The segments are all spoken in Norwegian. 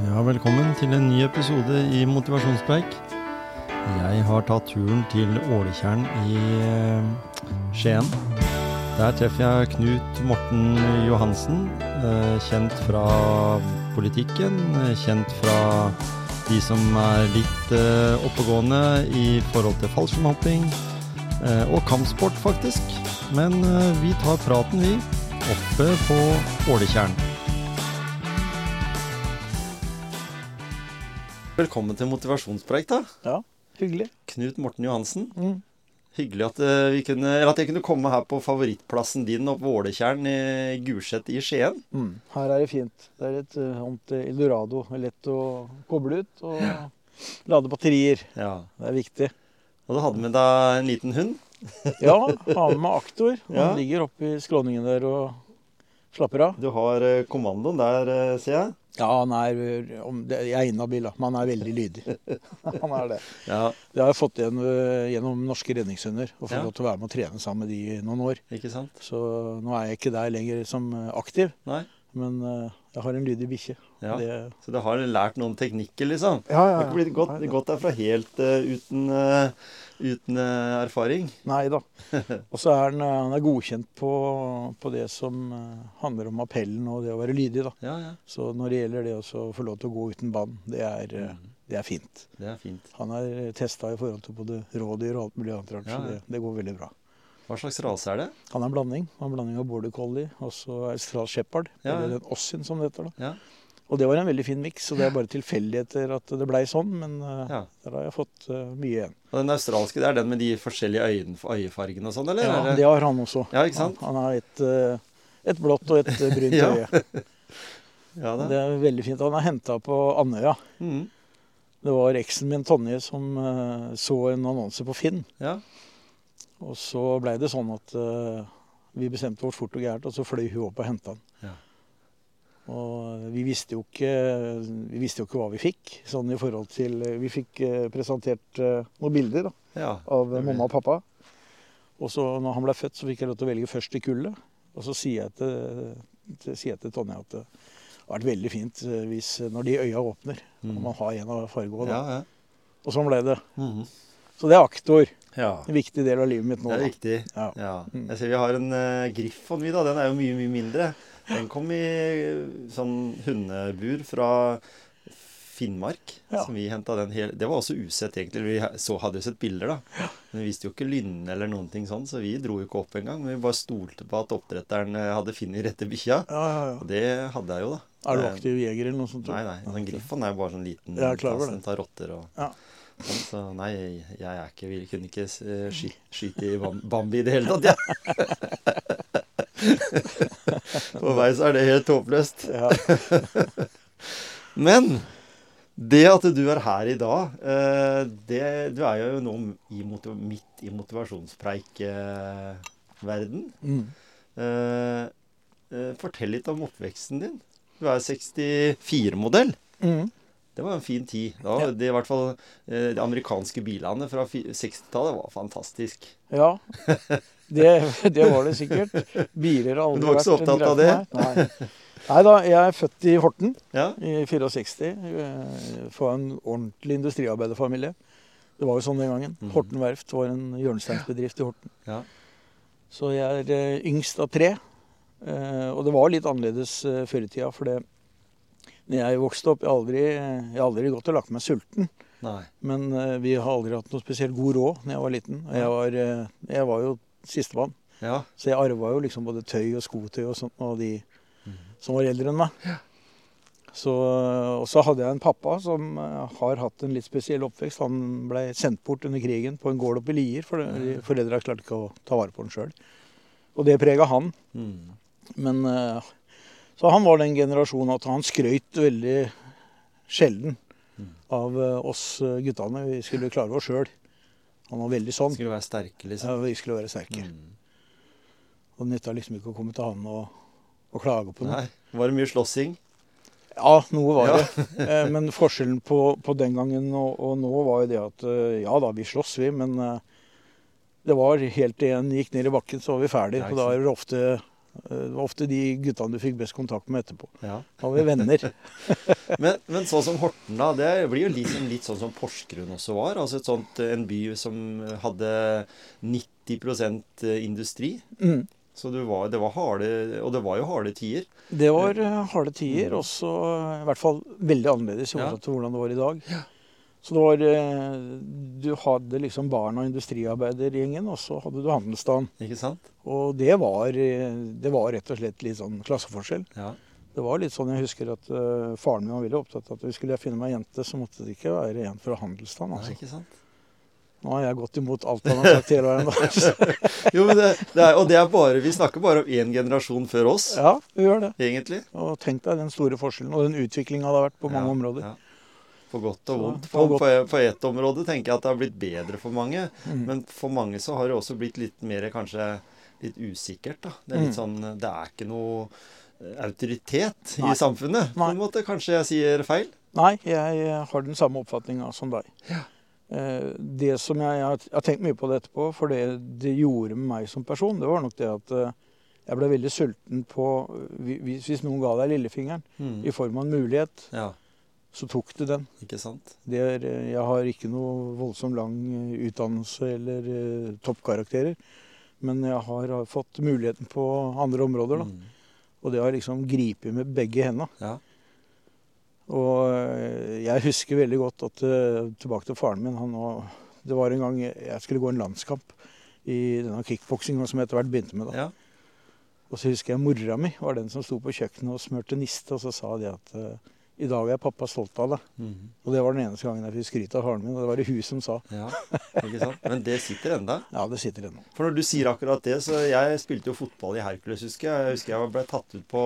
Ja, velkommen til en ny episode i Motivasjonspreik. Jeg har tatt turen til Åletjern i eh, Skien. Der treffer jeg Knut Morten Johansen, eh, kjent fra politikken, eh, kjent fra de som er litt oppegående i forhold til fallskjermhopping, og kampsport faktisk. Men vi tar praten, vi, oppe på Åletjern. Velkommen til motivasjonspreik, da. Ja, hyggelig. Knut Morten Johansen. Mm. Hyggelig at, eh, vi kunne, eller at jeg kunne komme her på favorittplassen din opp Våletjern i Gulset i Skien. Mm. Her er det fint. Det er et uh, eh, eldorado. Det er Lett å koble ut og lade batterier. Ja. Det er viktig. Og du hadde med deg en liten hund. Ja, har med meg aktor. Han Ja. ligger i skråningen der og slapper av. Du har eh, kommandoen der, ser jeg. Ja, han er uh, om det, Jeg er inhabil, da, men han er veldig lydig. han er det. Ja, Det har jeg fått igjen uh, gjennom norske redningshunder. Og fått Ja. lov til å være med og trene sammen med de i noen år. ikke sant? Så nå er jeg ikke der lenger som uh, aktiv, Nei. men uh, jeg har en lydig bikkje. Ja. Så du har lært noen teknikker, liksom? ja, Du har ikke blitt gått, gått derfra helt uh, uten, eh, uten eh, erfaring? Nei da. Og så er han, eh, han er godkjent på, på det som eh, handler om appellen og det å være lydig. da. Ja, ja. Så når det gjelder det å få lov til å gå uten bånd, det, er, Mm. det er fint. Det er fint. Han er testa i forhold til både rådyr og alt mulig annet rart, så det, det går veldig bra. Hva slags rase er det? Han er en blanding. Han er en blanding av border collie og så australsk shepherd. Ja, ja. Eller den ossin, som det heter. da. Ja. Og det var en veldig fin miks, og det er bare tilfeldigheter at det blei sånn, men eh, ja. der har jeg fått eh, mye igjen. Og den australske, det er den med de forskjellige øyen, øyefargene og sånn, eller? Ja, det har han også. Ja, ikke sant? Han, han har et, eh, et blått og et brynt Ja. øye. Ja, det. Det er veldig fint. Han er henta på Andøya. Mm. Det var eksen min Tonje som så en annonse på Finn. Ja. Og så blei det sånn at vi bestemte oss fort og gærent, og så fløy hun opp og henta den. Ja. Og vi visste jo ikke vi visste jo ikke hva vi fikk. Sånn i forhold til Vi fikk eh, presentert eh, noen bilder da, ja. av mamma og pappa. Og så når han ble født, så fikk jeg lov til å velge først i kullet. Og så sier jeg til, til, sier jeg til Tonje at det har vært veldig fint eh, hvis når de øya åpner, og Mm. man har en av farge da. Ja, ja. Og sånn ble det. Mm. Så det er aktor. ja. En viktig del av livet mitt nå. Det er Da. Ja. Ja. Mm. Jeg ser vi har en uh, Griffon, vi da. Den er jo mye, mye mindre. Den kom i eh, sånn hundebur fra Finnmark. Ja. Som vi henta den hele Det var også usett, egentlig. Vi så, hadde jo sett bilder, da. Men vi visste jo ikke lynne eller noen ting sånn, så vi dro jo ikke opp engang. Vi bare stolte på at oppdretteren eh, hadde funnet rette bikkja. Ja, ja, ja. Og det hadde jeg jo, da. Er du Eh, aktiv jeger eller noe sånt? Nei, nei. En sånn Griffon er jo bare sånn liten Ja, plass. Den tar rotter og Ja. sånn. Så nei, jeg er ikke vil, kunne ikke skyte i Bambi i det hele tatt, jeg. For meg så er det helt håpløst. Ja. Men det at du er her i dag eh, det, Du er jo nå i midt i motivasjonspreik-verden. Mm. Eh, eh, fortell litt om oppveksten din. Du er 64-modell. Mm. Det var en fin tid. Da, Ja. det, i hvert fall, de amerikanske bilene fra 60-tallet var fantastisk. ja. Det, det var det sikkert. Biler har aldri vært du var ikke så opptatt av det? Nei. Nei da, jeg er født i Horten Ja, i 64. eh, Fra en ordentlig industriarbeiderfamilie. Det var jo sånn den gangen. Mhm. Horten verft var en hjørnesteinsbedrift i Horten. ja. Så jeg er eh, yngst av tre. Eh, og det var litt annerledes før i tida. For det, når jeg vokste opp Jeg har aldri, jeg aldri gått og lagt meg sulten. Nei. Men vi har aldri hatt noe spesielt god råd når jeg var liten. Jeg var, jeg var jo sistemann. Ja. Så jeg arva jo liksom både tøy og skotøy og sånt av de Mhm. som var eldre enn meg. Så, og så hadde jeg en pappa som eh, har hatt en litt spesiell oppvekst. Han ble sendt bort under krigen på en gård oppe i Lier, for foreldra klarte ikke å ta vare på han sjøl. Og det prega han. Mm. Men eh, Så han var den generasjonen at han skrøyt veldig sjelden Mm. av eh, oss guttene. Vi skulle klare oss sjøl. Han var veldig sånn. Skulle være sterke, liksom. Ja, vi skulle være sterke. Mm. Og det nytta liksom ikke å komme til han og, og klage på noe. Nei. Var det mye slåssing? Ja, noe var Ja. det. Eh, Men forskjellen på, på den gangen og, og nå var jo det at eh, ja da, vi sloss vi, men eh, det var helt til en gikk ned i bakken, så var vi ferdig. Ja, og da er det ofte Det var ofte de guttene du fikk best kontakt med etterpå. Ja. Da var vi venner. Men, men sånn som Horten, da. Det blir jo litt, litt sånn som Porsgrunn også var. Altså et sånt, En by som hadde 90% industri. Mm. Så det var, det var harde Og det var jo harde tider. Det var eh, harde tider, også i hvert fall veldig annerledes i forhold til hvordan det var i dag. Så det var eh, Du hadde liksom barn- og industriarbeidergjengen, og så hadde du handelsstanden. Ikke sant? Og det var, eh, det var rett og slett litt sånn klasseforskjell. Ja. Det var litt sånn jeg husker at uh, faren min var veldig opptatt av at skulle jeg finne meg en jente, så måtte det ikke være en fra handelsstand. Nei, Altså. ikke sant? Nå har jeg gått imot alt han har sagt hele veien. Jo, men det, det er, og det er bare Vi snakker bare om én generasjon før oss, Ja, vi gjør det. egentlig. Og tenk deg den store forskjellen og den utviklinga det har vært på mange Ja, områder. ja. På godt og vondt. For, for, på ett område tenker jeg at det har blitt bedre for mange. Mm. Men for mange så har det også blitt litt mer kanskje litt usikkert. da. Det er litt Mm. sånn Det er ikke noe eh, autoritet Nei. i samfunnet. På en måte. Kanskje jeg sier feil? Nei, jeg har den samme oppfatninga som deg. Ja. Det som jeg, jeg har tenkt mye på det etterpå, for det det gjorde med meg som person, det var nok det at eh, jeg ble veldig sulten på Hvis, hvis noen ga deg lillefingeren Mm. i form av en mulighet, Ja, så tok du den. ikke sant? Det er, eh, jeg har ikke noe voldsomt lang eh, utdannelse eller uh, toppkarakterer. Men jeg har har fått muligheten på andre områder. Da. Mm. Og det har liksom gripet med begge hendene. Ja. Og jeg husker veldig godt at tilbake til faren min han Det var en gang jeg skulle gå en landskamp i denne kickboksinga som jeg etter hvert begynte med. da. ja. Og så husker jeg mora mi var den som sto på kjøkkenet og smurte niste, og så sa de at eh, i dag er pappa stolt av deg. Mm. Og det var den eneste gangen jeg fikk skryt av faren min, og det var det hun som sa. ja. Ikke sant? Men det sitter enda. Ja, det sitter ennå. For når du sier akkurat det, så jeg spilte jo fotball i Hercules, husker jeg. Jeg husker jeg ble tatt ut på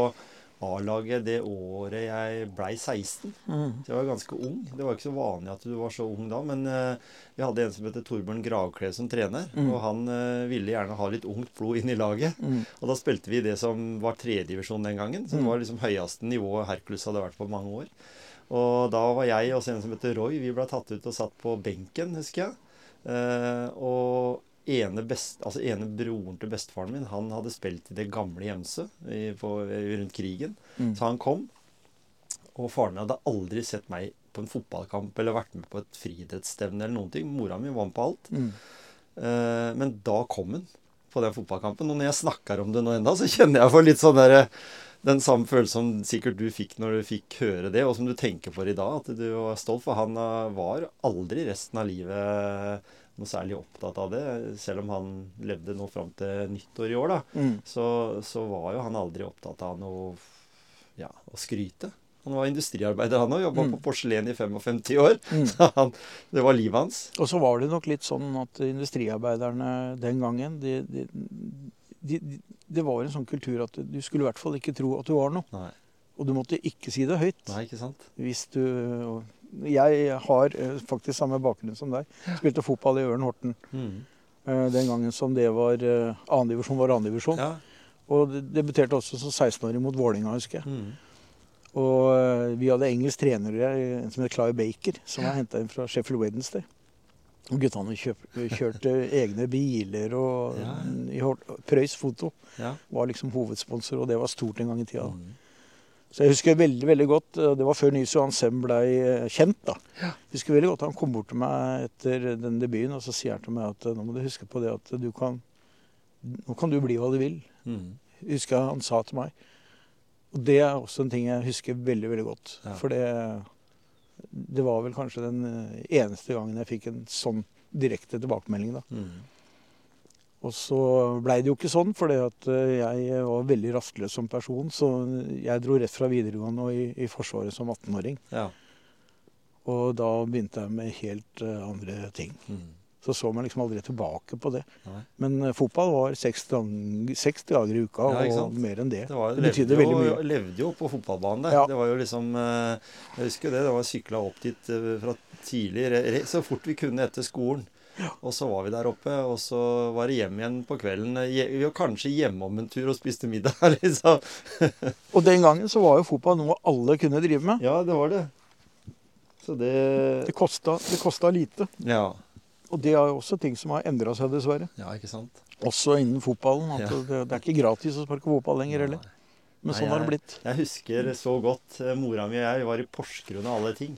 A-laget det året jeg blei 16. Så jeg var ganske ung. Det var ikke så vanlig at du var så ung da. Men eh, vi hadde en som heter Torbjørn Gravkle som trener. Mm. Og han uh, ville gjerne ha litt ungt blod inn i laget. Mm. Og da spilte vi det som var tredjedivisjon den gangen. Som Mm. var liksom høyeste nivået Hercules hadde vært på mange år. Og da var jeg og en som heter Roy, vi ble tatt ut og satt på benken, husker jeg. Uh, og ene, best, altså ene broren til bestefaren min, han hadde spilt i det gamle Gjemse rundt krigen. Mm. Så han kom. Og faren min hadde aldri sett meg på en fotballkamp eller vært med på et friidrettsstevne eller noen ting. Mora mi vant på alt. Mm. Eh, men da kom hun på den fotballkampen. Og når jeg snakker om det nå enda, så kjenner jeg for litt sånn derre Den samme følelsen som sikkert du fikk når du fikk høre det, og som du tenker for i dag. At du var stolt. For han eh, var aldri resten av livet noe særlig opptatt av det. Selv om han levde nå fram til nyttår i år, da. Mm. Så, så var jo han aldri opptatt av noe ja, å skryte. Han var industriarbeider, han òg. Jobba Mm. på porselen i 55 år. Mm. Så han, det var livet hans. Og så var det nok litt sånn at industriarbeiderne den gangen de, de, de, de, Det var en sånn kultur at du skulle i hvert fall ikke tro at du var noe. Nei, Og du måtte ikke si det høyt. nei ikke sant? Hvis du Jeg har eh, faktisk samme bakgrunn som deg. Spilte fotball i Ørn Horten Mm. eh, den gangen som det var eh, annendivisjon var annendivisjon. Ja. Og debuterte også som 16-åring mot Vålinga, husker jeg. Mm. Og vi hadde engelsk trener, en som het Clive Baker, som var henta inn fra Sheffield Wednesday. Og guttene kjørte egne biler, og Ja. Prøys Foto var liksom hovedsponsor, og det var stort en gang i tida. Mm. Så jeg husker veldig veldig godt, Det var før Nils Johan Sem blei eh, kjent. da. Jeg husker veldig godt Han kom bort til meg etter den debuten og så sier han til meg at eh, nå må du huske på det at du kan Nå kan du bli hva du vil. Mm. Husker jeg han sa til meg. Og det er også en ting jeg husker veldig veldig godt. Ja. For det, det var vel kanskje den eh, eneste gangen jeg fikk en sånn direkte tilbakemelding. da. Mm. Og så blei det jo ikke sånn, for jeg var veldig rastløs som person. Så jeg dro rett fra videregående og i, i Forsvaret som 18-åring. Ja. Og da begynte jeg med helt eh, andre ting. Mm. Så så man liksom aldri tilbake på det. Nei. Men eh, fotball var seks, dang- seks dager i uka, Ja, og mer enn det. Det, var, Det betydde veldig jo, mye. levde jo på fotballbanen der. Ja. Det var jo liksom eh, Jeg husker det. Det var sykla opp dit eh, fra tidlig, så fort vi kunne etter skolen. Og så var vi der oppe, og så var det hjem igjen på kvelden. Vi var kanskje hjemme om en tur og spiste middag, liksom. Og den gangen så var jo fotball noe alle kunne drive med. Ja, det var det. Så det Det kosta, det kosta lite. Ja. Og det er jo også ting som har endra seg, dessverre. Ja, ikke sant? Også innen fotballen. Ja. det, det er ikke gratis å sparke fotball lenger heller. Men Nei, sånn har det blitt. Jeg husker så godt eh, mora mi og jeg var i Porsgrunn av alle ting.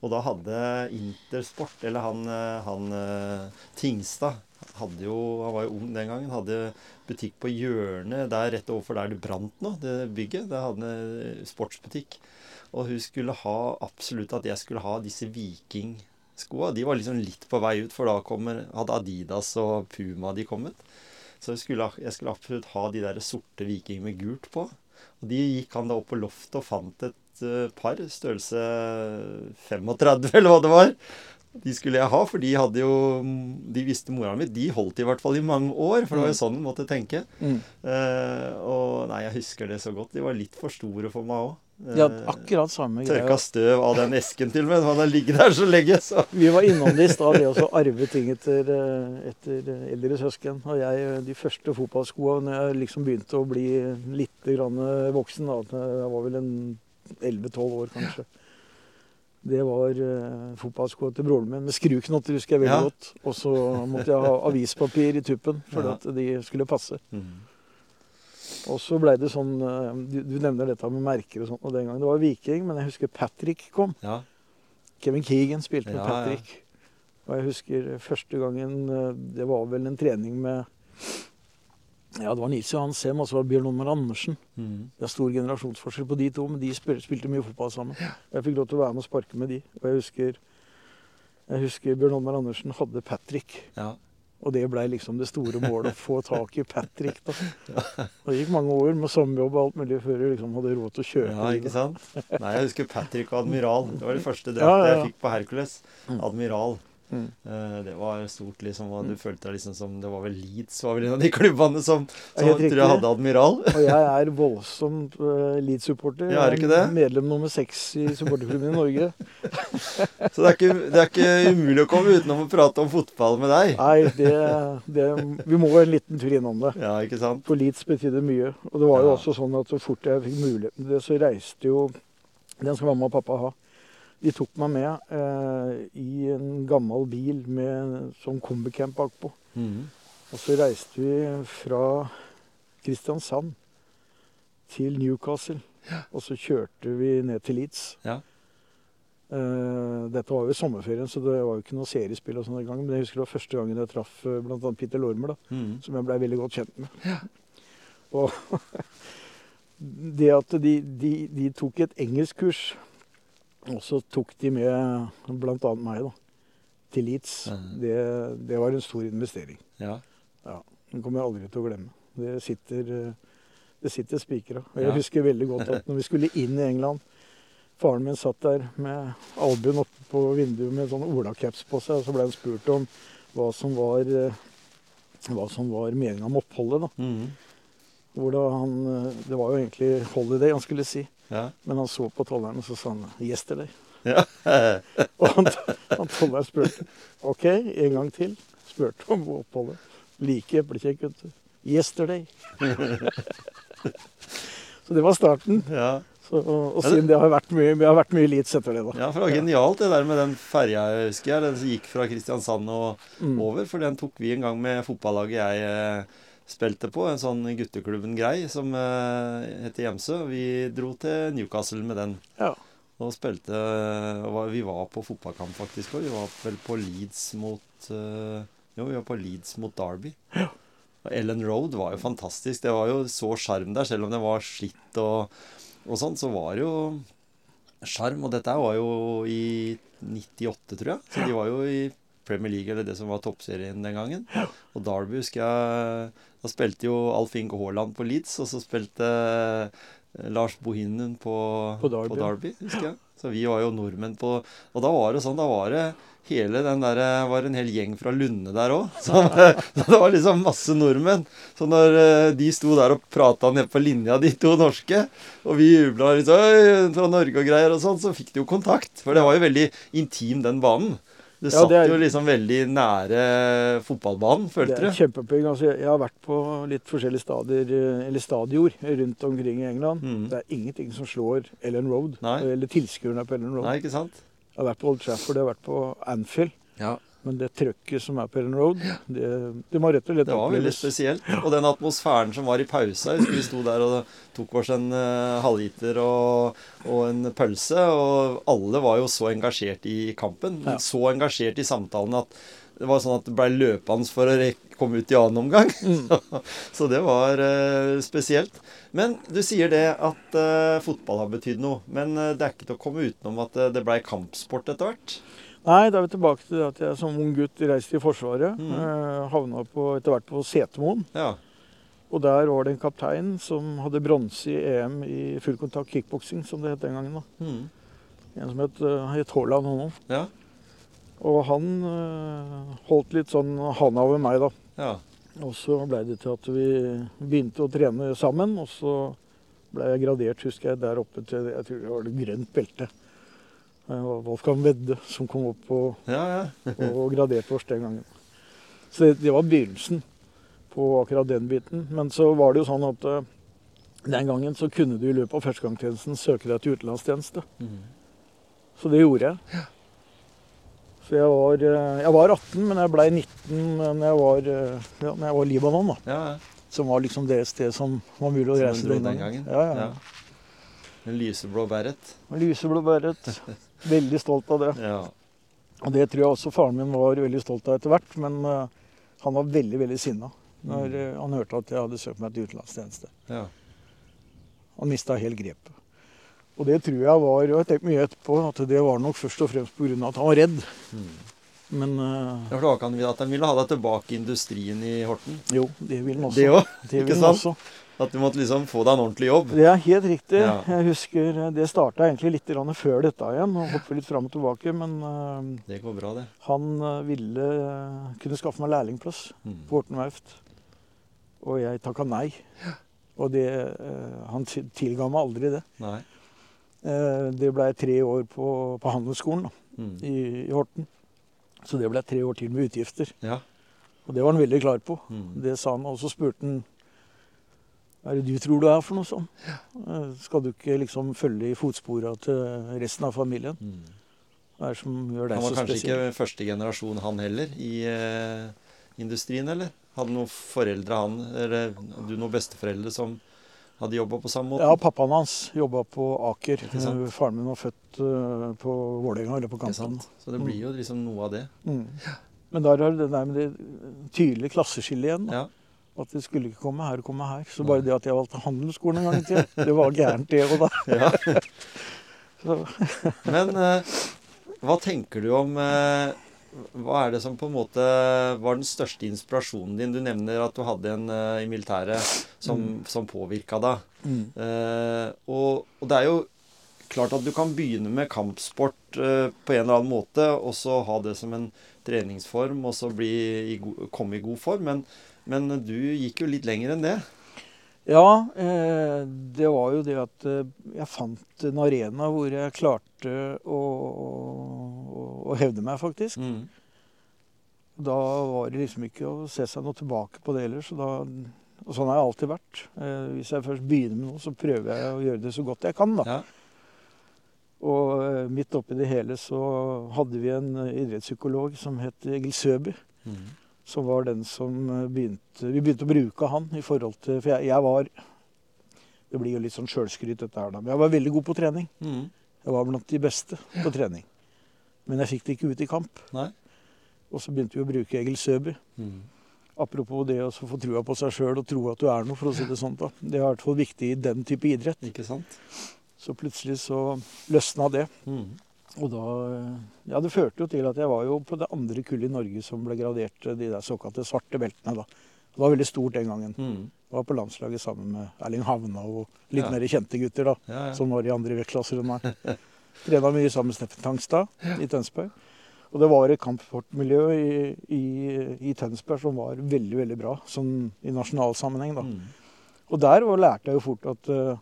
Og da hadde Intersport, eller han, eh, han eh, Tingstad hadde jo, Han var jo ung den gangen. Hadde butikk på hjørnet der rett overfor der det brant nå, det bygget. Der hadde han eh, sportsbutikk. Og hun skulle ha absolutt at jeg skulle ha disse vikingskoa. De var liksom litt på vei ut, for da kommer, hadde Adidas og Puma de kommet. Så jeg skulle, jeg skulle absolutt ha de der sorte viking med gult på. Og de gikk han da opp på loftet og fant et eh, par, størrelse 35 eller hva det var. De skulle jeg ha, for de hadde jo De visste mora mi. De holdt i hvert fall i mange år, for det var jo sånn hun måtte tenke. Mm. Uh, og nei, jeg husker det så godt. De var litt for store for meg òg. Ja, akkurat samme greia. Tørka støv av den esken til og med. Han har ligget der så lenge, så Vi var innom det i stad, det å arve ting etter, eh, etter eldre søsken. Og jeg, eh, de første fotballskoa når jeg liksom begynte å bli litt grann voksen, da, jeg var vel en 11-12 år kanskje. Det var uh, fotballskoa til broren min med skruknotter, husker jeg veldig Ja. godt. Og så måtte jeg ha avispapir i tuppen for Ja. at de skulle passe. Mm. Og så blei det sånn uh, du, du nevner dette med merker og sånt. Og den gangen det var Viking, men jeg husker Patrick kom. Ja. Kevin Keegan spilte med. Patrick. Og jeg husker første gangen uh, Det var vel en trening med Ja, det var Nils Johan Sem og så var det Bjørn Omar Andersen. Mm. Det er stor generasjonsforskjell på de to, men de spil- spilte mye fotball sammen. Jeg fikk lov til å være med og sparke med de. Og jeg husker, jeg husker Bjørn Omar Andersen hadde Patrick. ja. Og det blei liksom det store målet, å få tak i Patrick. da. Det gikk mange år med sommerjobb og alt mulig før jeg liksom hadde råd til å kjøpe Ja, ikke sant? Nei, jeg husker Patrick og Admiral. Det var det første Ja, ja, ja. jeg fikk på Hercules. Mm. Admiral. Mm. Eh, Det var stort, liksom. Og du Mm. følte deg liksom som Det var vel Leeds var vel en av de klubbene som, som jeg tror jeg hadde Admiral. Og jeg er voldsom uh, Leeds-supporter. Ja, er ikke det? Medlem nummer seks i supporterklubben i Norge. Så det er, ikke, det er ikke umulig å komme utenom å prate om fotball med deg. Nei, det, det Vi må en liten tur innom det. Ja, ikke sant? For Leeds betydde mye. Og det var jo Ja. også sånn at så fort jeg fikk muligheten til det, så reiste jo Den skal mamma og pappa ha. De tok meg med eh, i gammel bil med sånn kombicamp bakpå. Mm. Og så reiste vi fra Kristiansand til Newcastle. Og så kjørte vi ned til Leeds. Ja. Uh, dette var jo i sommerferien, så det var jo ikke noe seriespill og sånne den gangen. Men jeg husker det var første gangen jeg traff uh, bl.a. Peter Lormer, da, mm. som jeg blei veldig godt kjent med. Og det at de, de, de tok et engelskkurs, og så tok de med bl.a. meg da, til Leeds, Mhm. det, det var en stor investering. Ja. Den kommer jeg aldri til å glemme. Det sitter, eh, det sitter spikra. Og jeg Ja. husker veldig godt at når vi skulle inn i England Faren min satt der med albuen oppe på vinduet med sånn olacaps på seg, og så ble han spurt om hva som var, eh, hva som var meninga med oppholdet. da. Mm. Hvor da han, eh, Det var jo egentlig holiday han skulle si, ja. men han så på tolleren og så sa han 'yesterday'. Ja. Og han, han spurte OK, en gang til. Spurte om oppholdet. Like eplekjekk. 'Yesterday'. Så det var starten. ja. Så, og, og siden det har vært mye, vi har vært mye elites etter det, da. Ja, for det var genialt det der med den ferja, jeg husker jeg. Den som gikk fra Kristiansand og Mm. over. For den tok vi en gang med fotballaget jeg eh, spilte på. En sånn gutteklubben-grei som eh, heter Hjemsø. Vi dro til Newcastle med den. Ja. Og spilte og Vi var på fotballkamp faktisk òg. Vi var vel på Leeds mot eh, Jo, vi var på Leeds mot Derby. Og Ellen Road var jo fantastisk. Det var jo så sjarm der, selv om det var slitt og, og sånn, så var det jo sjarm. Og dette var jo i 98, tror jeg. Så de var jo i Premier League, eller det som var toppserien den gangen. Og Derby husker jeg Da spilte jo Alf Inge Haaland på Leeds, og så spilte eh, Lars Bohinen på, På Derby, på. Derby, husker jeg. Så vi var jo nordmenn på Og da var det sånn, da var det hele den der, var en hel gjeng fra Lunde der òg. Så, så det var liksom masse nordmenn. Så når eh, de sto der og prata nede på linja, de to norske, og vi jubla litt fra Norge og greier og sånn, så fikk de jo kontakt. For det var jo veldig intim, den banen. Det Ja, satt det er- jo liksom veldig nære fotballbanen, Det følte er du? kjempepoeng. Altså, jeg har vært på litt forskjellige stadier, eh, eller stadior rundt omkring i England. Mm. Det er ingenting som slår Ellen Road, Nei. eller tilskuerne på Ellen Road. Nei, ikke sant? Jeg har vært på Old Trafford, jeg har vært på Anfield. Ja. Men det trøkket som er på Ellen Road, det, det må rett og slett oppleves. Det var veldig spesielt. Og den atmosfæren som var i pausa. Vi sto der og tok oss en uh, halvliter og, og en pølse. Og alle var jo så engasjert i kampen. Ja. Så engasjert i samtalen at det var sånn at det blei løpende for å komme ut i annen omgang. Mm. Så det var uh, spesielt. Men du sier det at uh, fotball har betydd noe. Men det er ikke til å komme utenom at det blei kampsport etter hvert. Nei, da er vi tilbake til det at jeg som ung gutt reiste i Forsvaret. Mm. eh, havna på, etter hvert på Setermoen. Ja. Og der var det en kaptein som hadde bronse i EM i fullkontakt kickboksing, som det het den gangen. da. Mm. En som het, uh, het Haaland nå. Ja. Og han eh, holdt litt sånn handa over meg, da. ja. Og så blei det til at vi begynte å trene sammen. Og så blei jeg gradert, husker jeg, der oppe til jeg tror det var det grønt belte. Var Wolfgang Wedde som kom opp og, Ja, ja. og graderte oss den gangen. Så det, det var begynnelsen på akkurat den biten. Men så var det jo sånn at eh, den gangen så kunne du i løpet av førstegangstjenesten søke deg til utenlandstjeneste. Mm. Så det gjorde jeg. Så jeg var, eh, jeg var 18, men jeg blei 19 når jeg var, eh, ja, når jeg var Libanon. da. ja, ja. Som var liksom det stedet som var mulig å reise til den gangen. gangen. Ja, ja. Ja. En lyseblå beret. En Lyseblå beret. Veldig stolt av det. Ja. Og det tror jeg også faren min var veldig stolt av etter hvert. Men uh, han var veldig, veldig sinna når eh, han hørte at jeg hadde søkt meg til utenlandstjeneste. ja. Han mista helt grepet. Og det tror jeg var, og jeg tenkte mye etterpå, at det var nok først og fremst pga. at han var redd. Mm. Men uh, Ja, for da kan vi at han ville ha deg tilbake i industrien i Horten? jo, det vil han også. Det også. Det vil han også. At du måtte liksom få deg en ordentlig jobb? Det er helt riktig. Ja. Jeg husker eh, Det starta egentlig litt før dette igjen. og Hoppe litt fram og tilbake, Men eh, Det går bra, det. han eh, ville kunne skaffe meg lærlingplass Mm. på Horten verft. Og jeg takka nei. Og det, han ti- tilga meg aldri det. Nei. Det blei tre år på, på handelsskolen da, Mm. i, i Horten. Så det ble tre år til med utgifter. Ja. Og det var han veldig klar på. Mm. Det sa han. Og så spurte han hva er det du tror du er for noe sånn? Eh, Skal du ikke liksom følge i fotspora til resten av familien? Mm. Hva er det som gjør deg Han var kanskje spesiell? ikke første generasjon, han heller, i eh, industrien, eller? Hadde noen foreldre, han, eller du noen besteforeldre som hadde jobba på samme måte? Ja, pappaen hans jobba på Aker. Eh, Faren min var født eh, på Vålerenga, eller på Kampen. Så det blir jo liksom noe av det. Mm. Men der er det der med det tydelige klasseskillet igjen. da. Ja. At det skulle ikke komme her og komme her. Så bare det at jeg valgte handelsskolen en gang i tida, det var gærent, det òg, da. ja. Men eh, hva tenker du om eh, Hva er det som på en måte var den største inspirasjonen din? Du nevner at du hadde en eh, i militæret som, Mm. som påvirka deg. mm. Eh, og, og det er jo klart at du kan begynne med kampsport eh, på en eller annen måte, og så ha det som en treningsform, og så bli i komme i god form. Men, men du gikk jo litt lenger enn det. Ja, eh, det var jo det at eh, jeg fant en arena hvor jeg klarte å, å, å hevde meg, faktisk. Mm. Da var det liksom ikke å se seg noe tilbake på det heller. Så da, og sånn har jeg alltid vært. Eh, hvis jeg først begynner med noe, så prøver jeg å gjøre det så godt jeg kan. da. Ja. Og midt oppi det hele så hadde vi en idrettspsykolog som het Egil Søby. Mm. Som var den som eh, begynte Vi begynte å bruke han i forhold til For jeg, jeg var Det blir jo litt sånn sjølskryt, dette her, da. Men jeg var veldig god på trening. Mm. Jeg var blant de beste på trening. Men jeg fikk det ikke ut i kamp. Nei. Og så begynte vi å bruke Egil Søby. Mm. Apropos det å få trua på seg sjøl og tro at du er noe, for å si det sånn. da. Det er i hvert fall viktig i den type idrett. Ikke sant? Så plutselig så løsna det. Mm. Og da Ja, det førte jo til at jeg var jo på det andre kullet i Norge som ble gradert de der såkalte svarte beltene, da. Det var veldig stort den gangen. Mm. Jeg var på landslaget sammen med Erling Havna og litt Ja. mer kjente gutter, da. Ja, ja. Som var i andre vektklasser enn meg. Trena mye sammen med Steffen Tangstad i Tønsberg. Og det var et kampsportmiljø i, i, i Tønsberg som var veldig, veldig bra, sånn i nasjonal sammenheng, da. Mm. Og der lærte jeg jo fort at eh,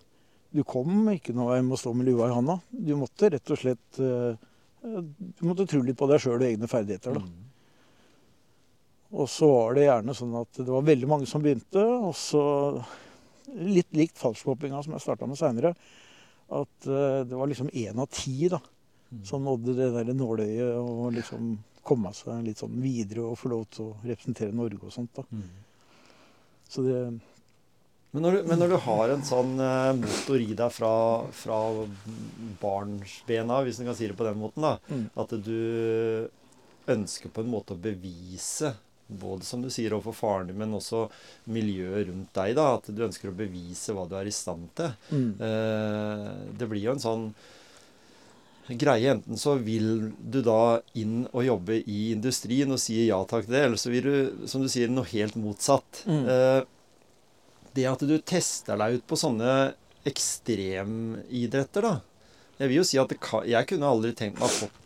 du kom ikke noe vei med å stå med lua i handa. Du måtte rett og slett eh, Du måtte tro litt på deg sjøl og egne ferdigheter. da. Mm. Og så var det gjerne sånn at det var veldig mange som begynte. Og så litt likt fallskjermhoppinga som jeg starta med seinere. At eh, det var liksom én av ti da, Mm. som nådde det der nåløyet og liksom komme seg litt sånn videre og få lov til å representere Norge og sånt. da. Mm. Så det Men når, du, men når du har en sånn eh, motor i deg fra, fra barnsbena, hvis en kan si det på den måten, da, mm. at du ønsker på en måte å bevise både som du sier overfor faren din, men også miljøet rundt deg. da, At du ønsker å bevise hva du er i stand til. Mm. Eh, det blir jo en sånn greie. Enten så vil du da inn og jobbe i industrien og si ja takk til det, eller så vil du, som du sier, noe helt motsatt. Mm. Eh, det at du tester deg ut på sånne ekstremidretter, da. Jeg vil jo si at kan, jeg kunne aldri tenkt meg fått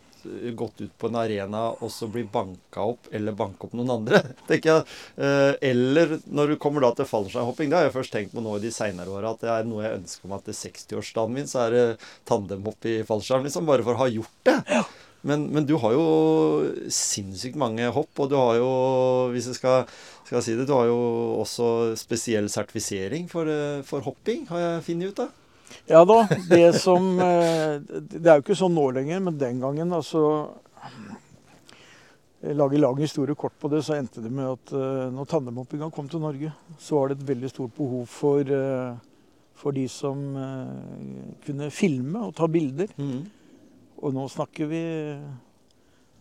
gått ut på en arena og så bli banka opp, eller banke opp noen andre. tenker jeg. Eh, eller når du kommer da til fallskjermhopping. Det har jeg først tenkt på nå i de seinere åra, at det er noe jeg ønsker meg til 60-årsdagen min. Så er det tandemhopp i fallskjerm, liksom. Bare for å ha gjort det. Men, men, du har jo sinnssykt mange hopp, og du har jo, hvis jeg skal, skal si det, du har jo også spesiell sertifisering for, eh, for hopping, har jeg funnet ut av. Ja da. Det som eh, Det er jo ikke sånn nå lenger, men den gangen, altså Lage lang historie kort på det, så endte det med at uh, når tandemhoppinga kom til Norge, så var det et veldig stort behov for, for de som kunne filme og ta bilder. Mm. Og nå snakker vi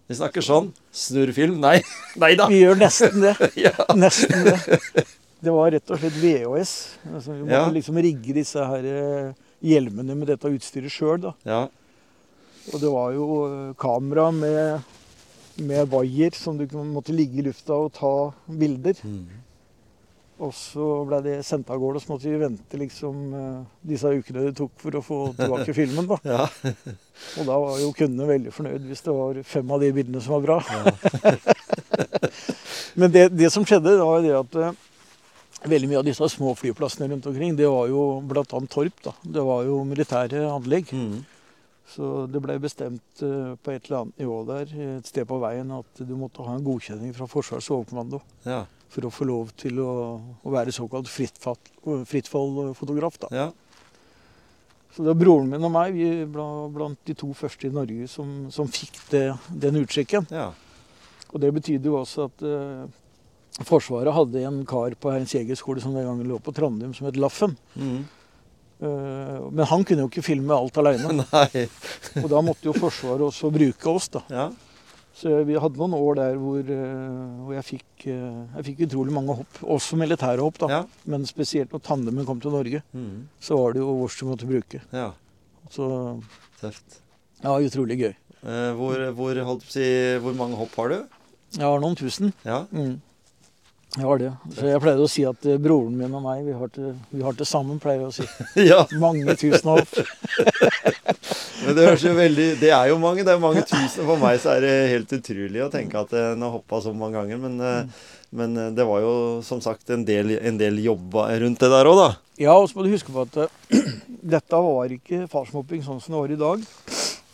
Vi snakker sånn. Snurrfilm? Nei. Nei da. Vi gjør nesten det. ja. Nesten det. Det var rett og slett VHS. Altså, vi måtte Ja. liksom rigge disse her eh, hjelmene med dette utstyret sjøl. ja. Og det var jo eh, kamera med, med vaier som du måtte ligge i lufta og ta bilder. Mm. Og så ble det sendt av gårde, og så måtte vi vente liksom eh, disse ukene det tok for å få tilbake filmen. da. Ja. Og da var jo kundene veldig fornøyd hvis det var fem av de bildene som var bra. Men det, det som skjedde, da var det at eh, veldig mye av disse små flyplassene rundt omkring, det var jo bl.a. Torp. da. Det var jo militære anlegg. Mm. Så det ble bestemt eh, på et eller annet nivå der, et sted på veien, at du måtte ha en godkjenning fra Forsvarets overkommando Ja. For å få lov til å, å være såkalt frittfallfotograf. Ja. Så det var broren min og meg vi ble blant de to første i Norge som, som fikk det, den utsjekken. ja. Og det betydde jo også at eh, Forsvaret hadde en kar på Heinz jegerskole som den gangen lå på Trondheim, som het Laffen. Mm. Eh, men han kunne jo ikke filme alt aleine. Og da måtte jo Forsvaret også bruke oss, da. Ja. Så vi hadde noen år der hvor, eh, hvor jeg, fikk, eh, jeg fikk utrolig mange hopp. Også militære hopp, da. Ja. Men spesielt når tandemen kom til Norge, Mm. så var det jo vårs du måtte bruke. ja. Så Tøft. ja, utrolig gøy. Eh, hvor, hvor, si, hvor mange hopp har du? Jeg har noen tusen. Ja. Mm. Jeg har det. Så jeg pleide å si at eh, broren min og meg, vi har til, vi har det sammen, pleier jeg å si. ja. Mange tusen hopp. Men det høres jo veldig Det er jo mange. Det er mange tusen. For meg så er det helt utrolig å tenke at eh, en har hoppa så mange ganger. Men, mm. men eh, det var jo som sagt en del, en del jobba rundt det der òg, da. Ja, og så må du huske på at eh, dette var ikke farsmopping sånn som det var i dag.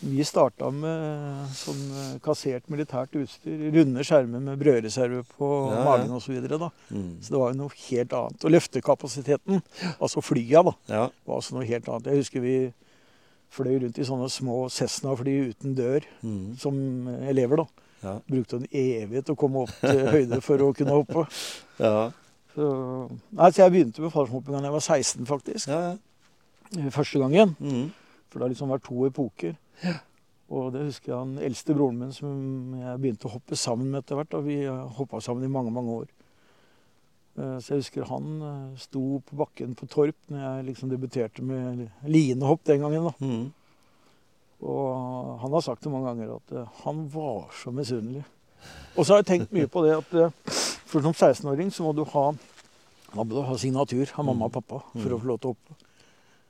Vi starta med sånn eh, kassert militært utstyr. Runde skjermer med brødreserve på Ja, ja. magen osv. Så. Mm. så det var jo noe helt annet. Og løftekapasiteten, altså flya, da, Ja. var også noe helt annet. Jeg husker vi fløy rundt i sånne små Cessna-fly uten dør Mm. som elever. da. Ja. Brukte en evighet å komme opp til høyde for å kunne hoppe. Ja. Så, nei, så jeg begynte med fallskjermhopping da jeg var 16, faktisk. Ja. ja. Første gangen. Mm. For det har liksom vært to epoker. Og det husker jeg han eldste broren min som jeg begynte å hoppe sammen med etter hvert. Og vi hoppa sammen i mange, mange år. Eh, Så jeg husker han eh, sto på bakken på Torp når jeg liksom debuterte med linehopp den gangen. da. Mm. Og han har sagt det mange ganger at eh, han var så misunnelig. Og så har jeg tenkt mye på det at for som 16-åring så må du ha må du ha signatur av mamma og pappa for å få lov til å hoppe.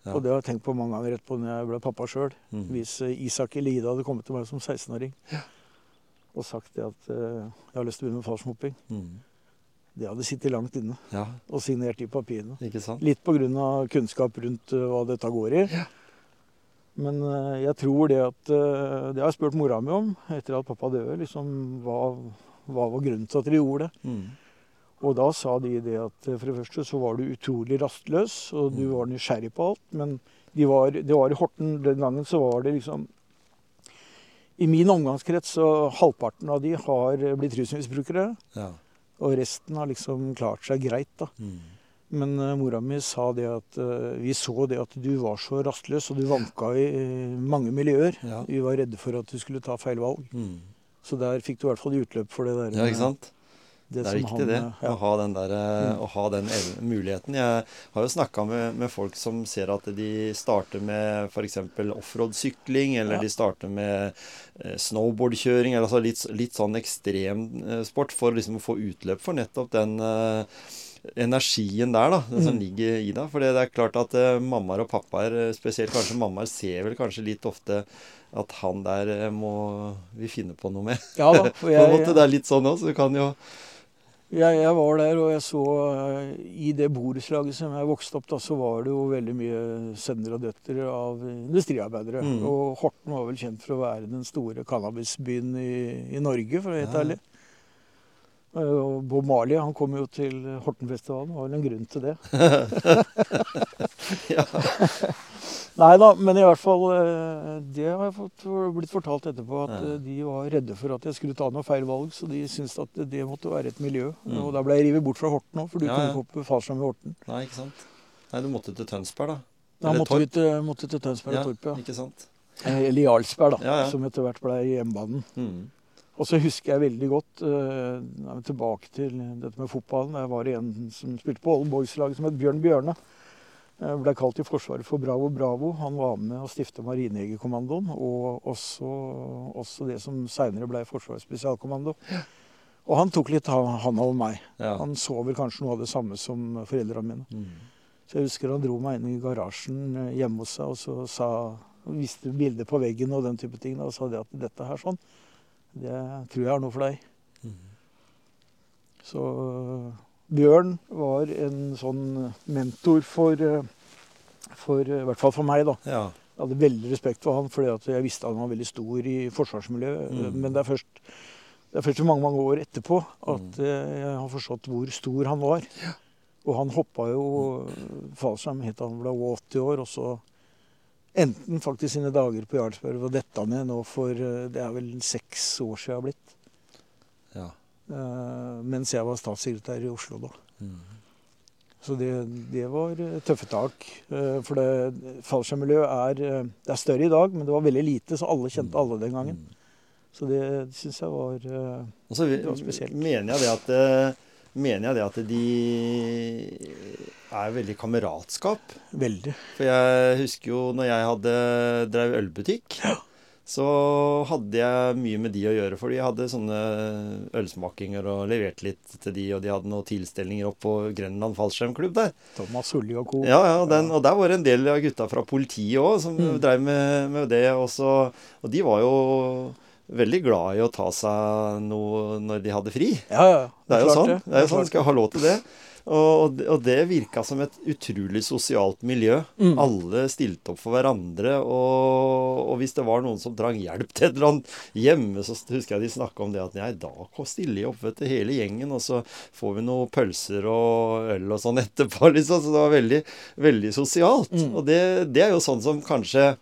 Ja. Og det har jeg tenkt på mange ganger etterpå når jeg ble pappa sjøl. Mm. Hvis Isak Isak Elide hadde kommet til meg som 16-åring og sagt det at uh, jeg har lyst til å begynne med fallskjermhopping, Mm. det hadde sittet langt inne Ja, og signert de papirene. ikke sant? Litt pga. kunnskap rundt uh, hva dette går i. Men uh, jeg tror det at eh, Det har jeg spurt mora mi om etter at pappa døde. liksom, hva, hva var grunnen til at de gjorde det? Mm. Og da sa de det at eh, for det første så var du utrolig rastløs, og du Mm. var nysgjerrig på alt. Men de var, det var i Horten den gangen så var det liksom I min omgangskrets så halvparten av de har blitt rusmisbrukere. Ja. Og resten har liksom klart seg greit, da. Mm. Men uh, mora mi sa det at uh, vi så det at du var så rastløs, og du vanka i uh, mange miljøer. Ja. Vi var redde for at du skulle ta feil valg. Mm. Så der fikk du i hvert fall utløp for det der. ja, ikke sant? Det, Det er viktig, han, det. uh, ja. Å ha den, der, eh, Mm. å ha den muligheten. Jeg har jo snakka med, med folk som ser at de starter med f.eks. offroad-sykling, eller Ja. de starter med eh, snowboardkjøring, eller altså litt, litt sånn ekstremsport, for liksom å få utløp for nettopp den eh, energien der, da, den som Mm. ligger i deg. For det er klart at uh, mammaer og pappaer, eh, spesielt kanskje mammaer, ser vel kanskje litt ofte at han der eh, må vi finne på noe med. Ja da. For På en måte, jeg, det er litt sånn òg, så du kan jo jeg, jeg var der, og jeg så uh, I det borettslaget som jeg vokste opp, da, så var det jo veldig mye sønner og døtre av industriarbeidere. Mm. Og Horten var vel kjent for å være den store cannabisbyen i, i Norge, for å være helt Ja. ærlig. Uh, Og Bob Marley han kom jo til Hortenfestivalen, det var vel en grunn til det. ja. Nei da, men i hvert fall eh, Det har jeg fått, blitt fortalt etterpå, at Ja. eh, de var redde for at jeg skulle ta noe feil valg. Så de syntes at det måtte være et miljø. Mm. Og da ble jeg revet bort fra Horten òg, for du Ja, kunne ikke hoppe Fallskjerm i Horten. Nei, ikke sant. Nei, du måtte til Tønsberg, da. Da måtte vi til, måtte til Tønsberg og Torp, ja. ikke sant. Eh, Eller Jarlsberg, da, som etter hvert ble hjemmebanen. Mm. Og så husker jeg veldig godt eh, vi tilbake til dette med fotballen. Jeg var en som spilte på Old Boys-laget som het Bjørn Bjørne. Jeg Ble kalt i Forsvaret for Bravo Bravo. Han var med å stifte Marinejegerkommandoen, og også, også det som seinere ble Forsvarets spesialkommando. Og han tok litt ha- hånd over meg. Ja. Han så vel kanskje noe av det samme som foreldrene mine. Mm. Så jeg husker han dro meg inn i garasjen eh, hjemme hos seg, og så sa, viste bilder på veggen og den type ting. Og sa det at dette her sånn, det tror jeg er noe for deg. Mm. Så Bjørn var en sånn mentor for, for I hvert fall for meg, da. ja. Jeg hadde veldig respekt for han, fordi jeg visste han var veldig stor i forsvarsmiljøet. Mm. Men det er først det er først mange mange år etterpå at øh, jeg har forstått hvor stor han var. Og han hoppa jo Falsheim helt til han ble 80 år, og så enten faktisk sine dager på Jarlsberg og detta ned nå for øh, Det er vel seks år siden jeg har blitt. ja. Uh, mens jeg var statssekretær i Oslo da. Mm. Så det, det var eh, tøffe tak. Uh, for det fallskjermmiljøet er, uh, det er større i dag, men det var veldig lite, så alle kjente alle den gangen. Mm. Så det syns jeg var uh, Og så mener jeg det at eh, Mener jeg det at de er veldig kameratskap. veldig. For jeg husker jo når jeg hadde drev ølbutikk, så hadde jeg mye med de å gjøre. For de hadde sånne ølsmakinger og leverte litt til de, og de hadde noen tilstelninger opp på Grenland fallskjermklubb der. Thomas Hulli og co. Ja, ja, den, og der var det en del av gutta fra politiet òg som Mm. drev med, med det. Også, og de var jo veldig glad i å ta seg noe når de hadde fri. Ja, ja. Det er jo sånn. det. Det er jo sånn, Skal ha lov til det. Og- og det virka som et utrolig sosialt miljø. Mm. Alle stilte opp for hverandre. Og, og hvis det var noen som trang hjelp til et eller annet hjemme, så husker jeg de snakka om det at nei, da stiller jeg opp vet du, hele gjengen, og så får vi noen pølser og øl og sånn etterpå. liksom. Så det var veldig, veldig sosialt. Mm. Og det, det er jo sånn som kanskje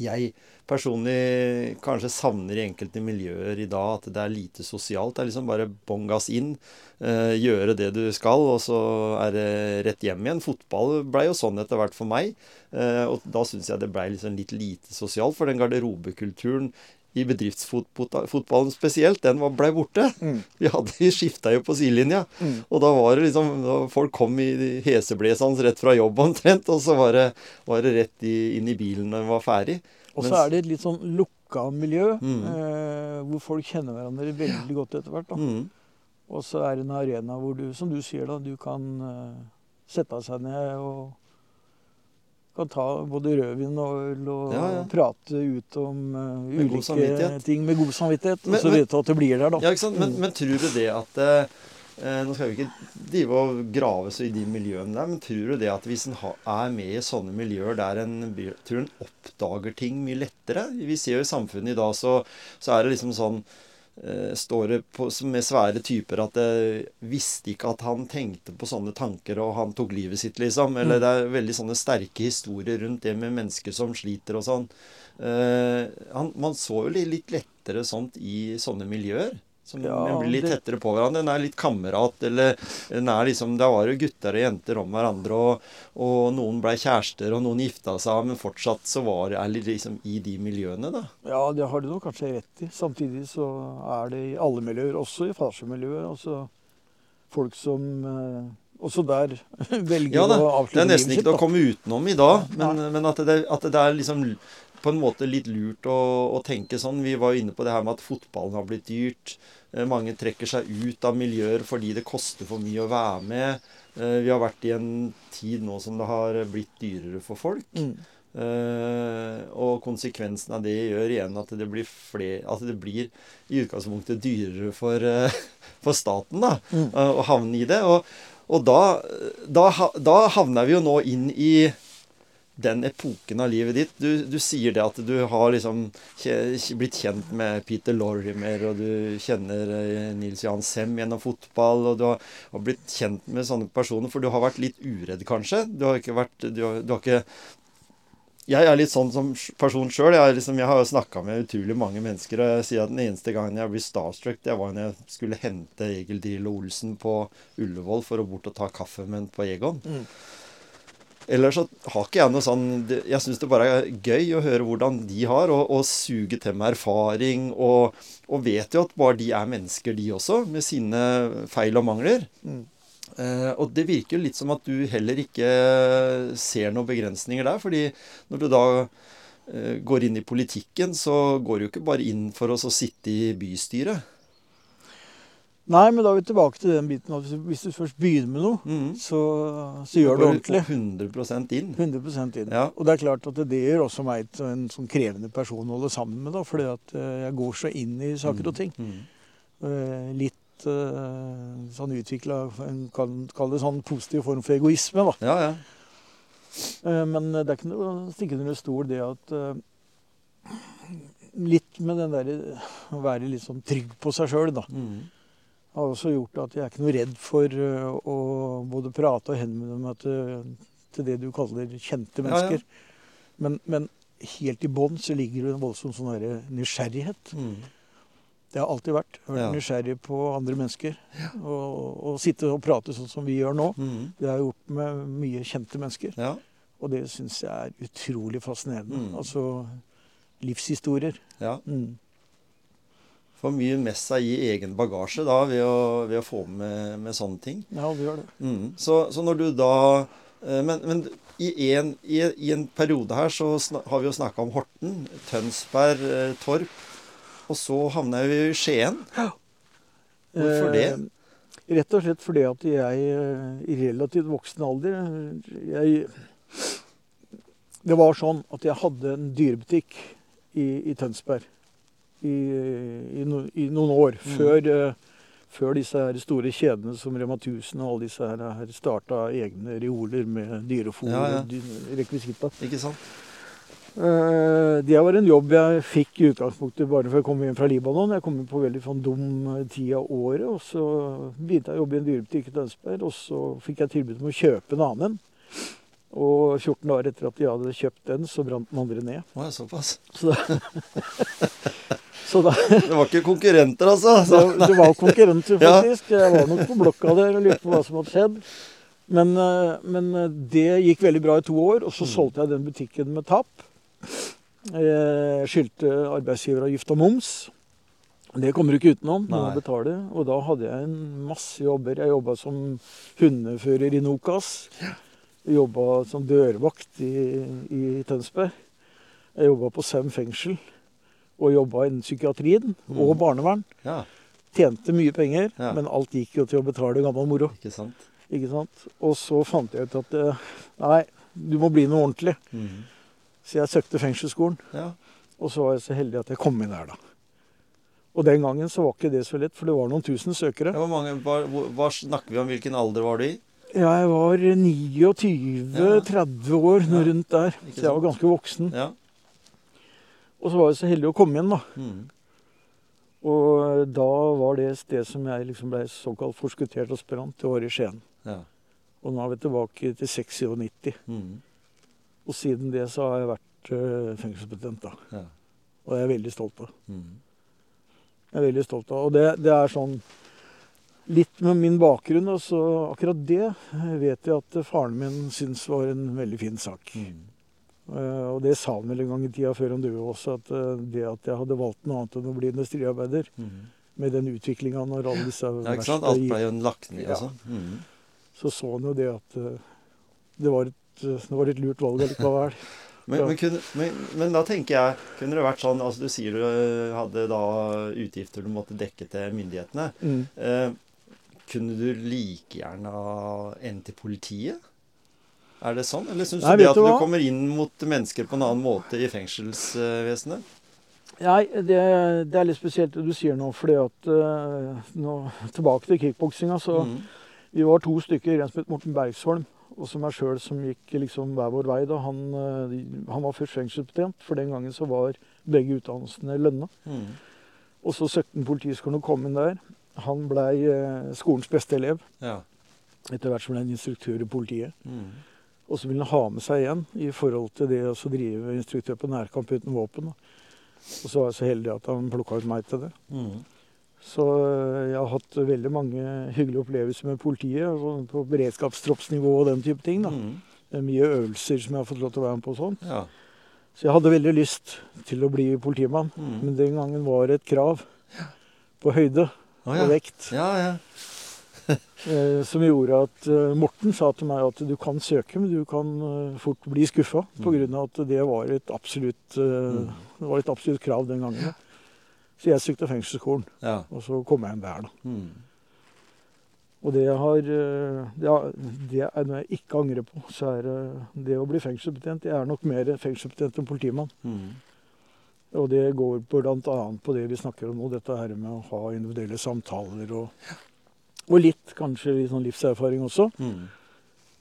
jeg personlig kanskje savner i enkelte miljøer i dag, at det er lite sosialt. Det er liksom bare bånn gass inn, eh, gjøre det du skal, og så er det rett hjem igjen. Fotball ble jo sånn etter hvert for meg, eh, og da syns jeg det ble liksom litt lite sosialt. For den garderobekulturen i bedriftsfotballen spesielt, den blei ble borte. Mm. Vi, hadde, skifta jo på sidelinja. Mm. Og da var det liksom Folk kom i heseblesende rett fra jobb omtrent, og så var det, var det rett i, inn i bilen når den var ferdig. Og så er det et litt sånn lukka miljø, Mm. eh, hvor folk kjenner hverandre veldig godt etter hvert. Mm. Og så er det en arena hvor du, som du sier, da, du kan eh, sette seg ned og kan ta både rødvin og øl og Ja, ja. prate ut om uh, ulike ting med god samvittighet. Men- og så vite at det blir der, da. Ja, ikke sant? Men, Mm. men tror du det at eh, Nå skal vi ikke drive og grave så i de miljøene der, men tror du det at hvis en er med i sånne miljøer der en tror en oppdager ting mye lettere? Vi ser jo i samfunnet i dag så, så er det liksom sånn eh, står det på, med svære typer at jeg visste ikke at han tenkte på sånne tanker, og han tok livet sitt, liksom. Eller det er veldig sånne sterke historier rundt det med mennesker som sliter og sånn. Eh, han, man så jo litt lettere sånt i sånne miljøer. Som Ja, blir litt tettere på hverandre. En er litt kamerat, eller en er liksom Da var jo gutter og jenter om hverandre, og, og noen blei kjærester, og noen gifta seg, men fortsatt så var det liksom i de miljøene, da. Ja, det har du nok kanskje rett i. Samtidig så er det i alle miljøer, også i farsemiljøet. Altså folk som eh, også der velger Ja da, Ja, Det er nesten ikke til å komme utenom i dag, men, men at, det, at det er liksom på en måte litt lurt å, å tenke sånn. Vi var jo inne på det her med at fotballen har blitt dyrt. Eh, Mange trekker seg ut av miljøer fordi det koster for mye å være med. Eh, Vi har vært i en tid nå som det har blitt dyrere for folk. Mm. Eh, og konsekvensen av det gjør igjen at det blir, fler, at det blir i utgangspunktet dyrere for, for staten da, Mm. å havne i det. Og, og da, da, da havner vi jo nå inn i den epoken av livet ditt. Du, du sier det at du har liksom blitt kjent med Peter Lorimer, og du kjenner eh, Nils Johan Sem gjennom fotball, og du har, har blitt kjent med sånne personer, for du har vært litt uredd, kanskje. Du har ikke vært Du har, du har ikke jeg er litt sånn som person sjøl. Jeg, liksom, jeg har jo snakka med utrolig mange mennesker, og jeg sier at den eneste gangen jeg blir starstruck, det var når jeg skulle hente Egil Drillo Olsen på Ullevål for å bort og ta kaffe med en på Egon. Mm. Ellers så har ikke jeg noe sånn Jeg syns det bare er gøy å høre hvordan de har, og, og suge til med erfaring. Og, og vet jo at bare de er mennesker, de også, med sine feil og mangler. Mm. Eh, og det virker jo litt som at du heller ikke ser noen begrensninger der. fordi når du da eh, går inn i politikken, så går du jo ikke bare inn for å sitte i bystyret. Nei, men da er vi tilbake til den biten at hvis du- først begynner med noe, Mm. så, så gjør det ordentlig. 100% inn. 100 inn. Ja. Og det er klart at det, det gjør også meg til en sånn krevende person å holde sammen med, da, fordi at eh, jeg går så inn i saker og ting. Mm. Eh, Litt eh, sånn utvikla En kan kalle det sånn positiv form for egoisme, da. Ja, ja. Men det er ikke noe å stikke under stol det at Litt med den derre å være litt sånn trygg på seg sjøl, da. Mm. Har også gjort at jeg er ikke noe redd for eh, å både prate og henvende meg til, til det du kaller kjente Ja, ja. mennesker. Men, men helt i bånn så ligger det en voldsom sånn nysgjerrighet. Mm. Det har alltid vært. Vært Ja. nysgjerrig på andre mennesker. Og, og sitte og prate sånn som vi gjør nå. Mm. Det har jeg gjort med mye kjente mennesker. Ja. Og det syns jeg er utrolig fascinerende. Mm. Altså livshistorier. ja. Mm. Får mye med seg i egen bagasje da, ved å, ved å få med, med sånne ting. Ja, det gjør det. Mm. Så, så når du da eh, Men, men i, en, i, i en periode her så har vi jo snakka om Horten, Tønsberg, eh, Torp. Og så havna vi i Skien. Hvorfor det? Eh, rett og slett fordi at jeg eh, i relativt voksen alder jeg, Det var sånn at jeg hadde en dyrebutikk i, i Tønsberg i, i, no, i noen år. Mm. Før, eh, før disse her store kjedene som Rema 1000 og alle disse her, her starta egne reoler med dyrefôr Ja, ja. og rekvisitter. Ikke sant? Eh, Det var en jobb jeg fikk i utgangspunktet bare før jeg kom hjem fra Libanon. Jeg kom inn på veldig sånn dum tid av året. og Så begynte jeg å jobbe i en dyrebutikk i Tønsberg, og så fikk jeg tilbud om å kjøpe en annen en. Og 14 dager etter at de hadde kjøpt den, så brant den andre ned. Å, såpass. Så da, så da Det var ikke konkurrenter, altså? det, Så, det var konkurrenter, Ja. faktisk. Jeg var nok på blokka der og lurte på hva som hadde skjedd. Men, eh, men eh, det gikk veldig bra i to år, og så Mm. solgte jeg den butikken med tap. Jeg skyldte arbeidsgiveravgift og moms. Det kommer du ikke utenom. Du betaler betale. Og da hadde jeg en masse jobber. Jeg jobba som hundefører i Nokas. Jobba som dørvakt i, i Tønsberg. Jeg jobba på Sem fengsel. Og jobba innen psykiatrien Mm. og barnevern. ja, Tjente mye penger, Ja. men alt gikk jo til å betale gammel moro. ikke sant? ikke sant? Og så fant jeg ut at eh, nei, du må bli noe ordentlig. Mm. Så jeg søkte fengselsskolen. Ja. Og så var jeg så heldig at jeg kom inn der, da. Og den gangen så var ikke det så lett, for det var noen tusen søkere. Mange, hva, hva snakker vi om? Hvilken alder var du i? Jeg var 29-30 år, Ja, rundt der. Så jeg var ganske voksen. Ja. Og så var jeg så heldig å komme igjen, da. Mm. Og da var det sted som jeg liksom ble såkalt forskuttert aspirant, det var i Skien. Ja. Og nå er vi tilbake til 96. Mm. Og siden det så har jeg vært uh, fengselsbetjent, da. Ja. Og det er jeg veldig stolt av. Mm. Jeg er veldig stolt av. Og det, det er sånn Litt med min bakgrunn, og så akkurat det vet jeg at faren min syntes var en veldig fin sak. Mm. Uh, og det sa han vel en gang i tida før han døde også, at uh, det at jeg hadde valgt noe annet enn å bli industriarbeider, Mm. med den utviklinga når alle disse Ja, ikke sant? Alt ble jo lagt ned, Ja. altså. Mm. så så han jo det at uh, det var et, eh, det var et lurt valg allikevel. Men, Ja. men, kunne, men, men da tenker jeg, kunne det vært sånn altså Du sier du hadde da utgifter du måtte dekke til myndighetene. Mm. Eh, kunne du like gjerne endt i politiet? Er det sånn? Eller syns du det at du du hva? kommer inn mot mennesker på en annen måte i fengselsvesenet? Nei, det, det er litt spesielt det du sier nå, fordi at eh, nå, Tilbake til kickboksinga, så Mm. Vi var to stykker, en som het Morten Bergsholm, og som meg sjøl, som gikk liksom hver vår vei. da. Han, eh, han var først fengselsbetjent, for den gangen så var begge utdannelsene lønna. Mm. Og så søkte han Politiskolen og kom inn der. Han blei eh, skolens beste elev, Ja. etter hvert som ble han instruktør i politiet. Mm. Og så ville han ha med seg igjen i forhold til det å drive instruktør på nærkamp uten våpen. Og så var jeg så heldig at han plukka ut meg til det. Mm. Så øh, jeg har hatt veldig mange hyggelige opplevelser med politiet. altså På beredskapstroppsnivå og den type ting. da. Mm. Mye øvelser som jeg har fått lov til å være med på. og sånt. Ja. Så jeg hadde veldig lyst til å bli politimann. Mm. Men den gangen var det et krav på høyde Å, ja. og vekt. ja, ja. Eh, som gjorde at eh, Morten sa til meg at du kan søke, men du kan eh, fort bli skuffa. På Mm. av at det var absolutt, Mm. det var et absolutt krav den gangen. Så jeg søkte fengselsskolen, ja. og så kom jeg inn der. da. Mm. Og det har det, har, det er noe jeg ikke angrer på, så er det det å bli fengselsbetjent. Jeg er nok mer fengselsbetjent enn politimann. Mm. Og det går bl.a. på det vi snakker om nå, dette her med å ha individuelle samtaler og, og litt kanskje litt sånn livserfaring også. Mm.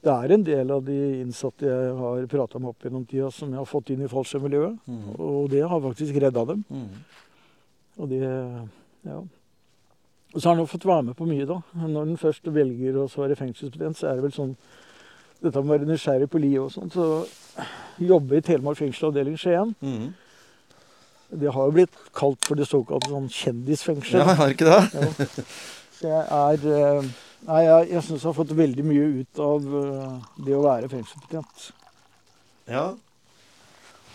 Det er en del av de innsatte jeg har prata med opp gjennom tida, som jeg har fått inn i fallskjermmiljøet. Mm. Og det har faktisk redda dem. Mm. Og det Ja. Og så har han fått være med på mye, da. Når en først velger å så være fengselsbetjent, så er det vel sånn Dette med å være nysgjerrig på livet og sånn. Så jobbe i Telemark fengsel avdeling Skien, Mm. Det har jo blitt kalt for det såkalte sånn kjendisfengsel. Ja, har ikke det? Ja. Jeg er eh, Nei, jeg, jeg syns jeg har fått veldig mye ut av eh, det å være fengselsbetjent. Ja.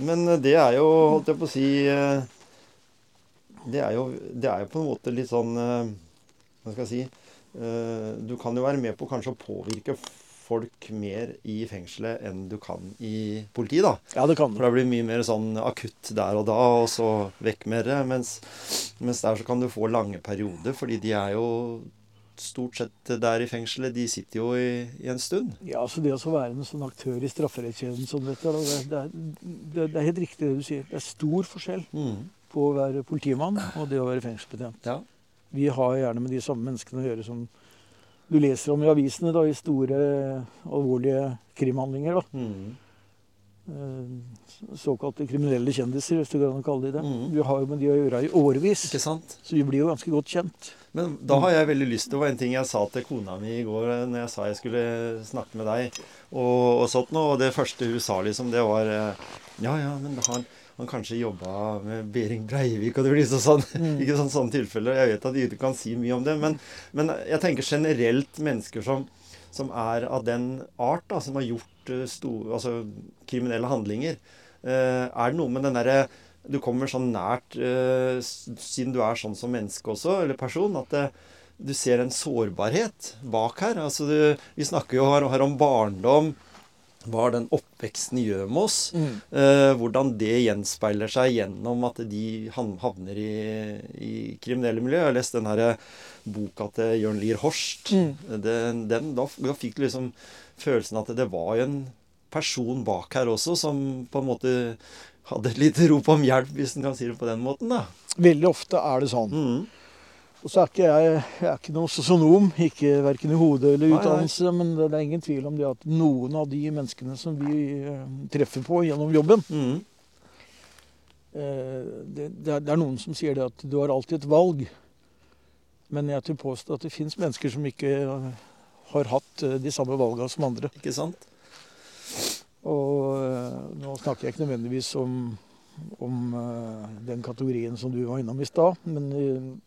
Men eh, det er jo, holdt jeg på å si Det er jo, det er jo på en måte litt sånn Hva skal jeg si Du kan jo være med på kanskje å påvirke folk mer i fengselet enn du kan i politiet, da. Ja, det kan For det blir mye mer sånn akutt der og da, og så vekk med det. Mens, mens der så kan du få lange perioder, fordi de er jo stort sett der i fengselet. De sitter jo i, i en stund. Ja, så Det å være en sånn aktør i strafferettskjeden som dette, da, det, det, er, det, det er helt riktig det du sier. Det er stor forskjell Mm. på å være politimann og det å være fengselsbetjent. Ja. Vi har gjerne med de samme menneskene å gjøre som du leser om i avisene, da, i store, alvorlige krimhandlinger. da. Mm. Eh, Såkalte kriminelle kjendiser, hvis du kan kalle de det. Mm. Du har jo med de å gjøre i årevis, Ikke sant? så vi blir jo ganske godt kjent. Men da har jeg veldig lyst til Det var en ting jeg sa til kona mi i går eh, når jeg sa jeg skulle snakke med deg. Og, og sånt noe, og det første hun sa, liksom, det var eh, Ja, ja, men han, han kanskje jobba med Behring Breivik, og det blir liksom sånn Mm. Ikke sånn, sånne tilfeller. Jeg vet at de ikke kan si mye om det, men, men jeg tenker generelt mennesker som, som er av den art, da, som har gjort store, altså, kriminelle handlinger. Eh, er det noe med den derre Du kommer sånn nært, eh, siden du er sånn som menneske også, eller person, at det, du ser en sårbarhet bak her. Altså, du, vi snakker jo her, her om barndom. Hva den oppveksten gjør med oss. Eh, hvordan det gjenspeiler seg gjennom at de havner i, i kriminelle miljø. Jeg har lest den her boka til Jørn Lier Horst. Mm. Den, den, da, da fikk du liksom følelsen at det var en person bak her også som på en måte hadde et lite rop om hjelp, hvis en kan si det på den måten. da. Veldig ofte er det sånn. Mm. Og så er ikke jeg, jeg er ikke noen sosionom, ikke verken i hodet eller Nei, nei. utdannelse, men det, er ingen tvil om det at noen av de menneskene som vi eh, treffer på gjennom jobben, Mm. eh, det, det, er, noen som sier det at du har alltid et valg. Men jeg tør påstå at det fins mennesker som ikke har hatt eh, de samme valgene som andre. Ikke sant? Og eh, nå snakker jeg ikke nødvendigvis om, om den kategorien som du var innom i stad, men,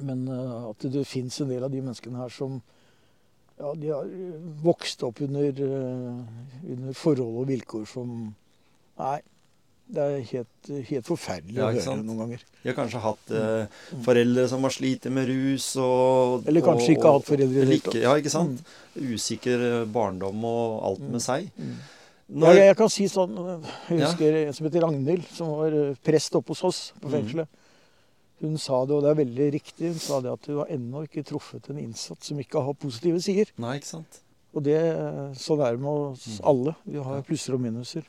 men at det fins en del av de menneskene her som ja, de har vokst opp under, under forhold og vilkår som Nei, det er helt, helt forferdelig ja, å høre sant? noen ganger. De har kanskje hatt eh, foreldre som har slitt med rus og Eller kanskje og, ikke hatt foreldre i det hele Ja, ikke sant. Mm. Usikker barndom og alt med mm. seg. Mm. Når, ja, jeg kan si sånn Jeg husker ja. en som heter Ragnhild, som var eh, prest oppe hos oss på mm. Hun sa det, og det er veldig riktig, hun sa det at hun har ennå ikke truffet en innsatt som ikke har positive sider. Nei, ikke sant? Og det, sånn er det med oss mm. alle. Vi har plusser og minuser.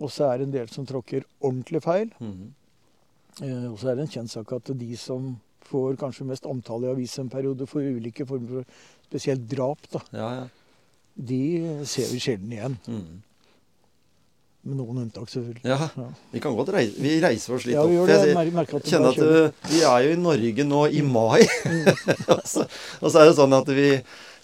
Og så er det en del som tråkker ordentlig feil. Mm. Eh, og så er det en kjent sak at de som får kanskje mest omtale i avis en periode for ulike former for spesielt drap, da, ja, ja. de ser vi sjelden igjen. Mm. Med noen unntak, selvfølgelig. Ja, ja. Vi kan godt reise, vi reiser oss litt ja, vi opp. Jeg kjenner at uh, vi er jo i Norge nå i mai. Mm. og, så, og så er det sånn at vi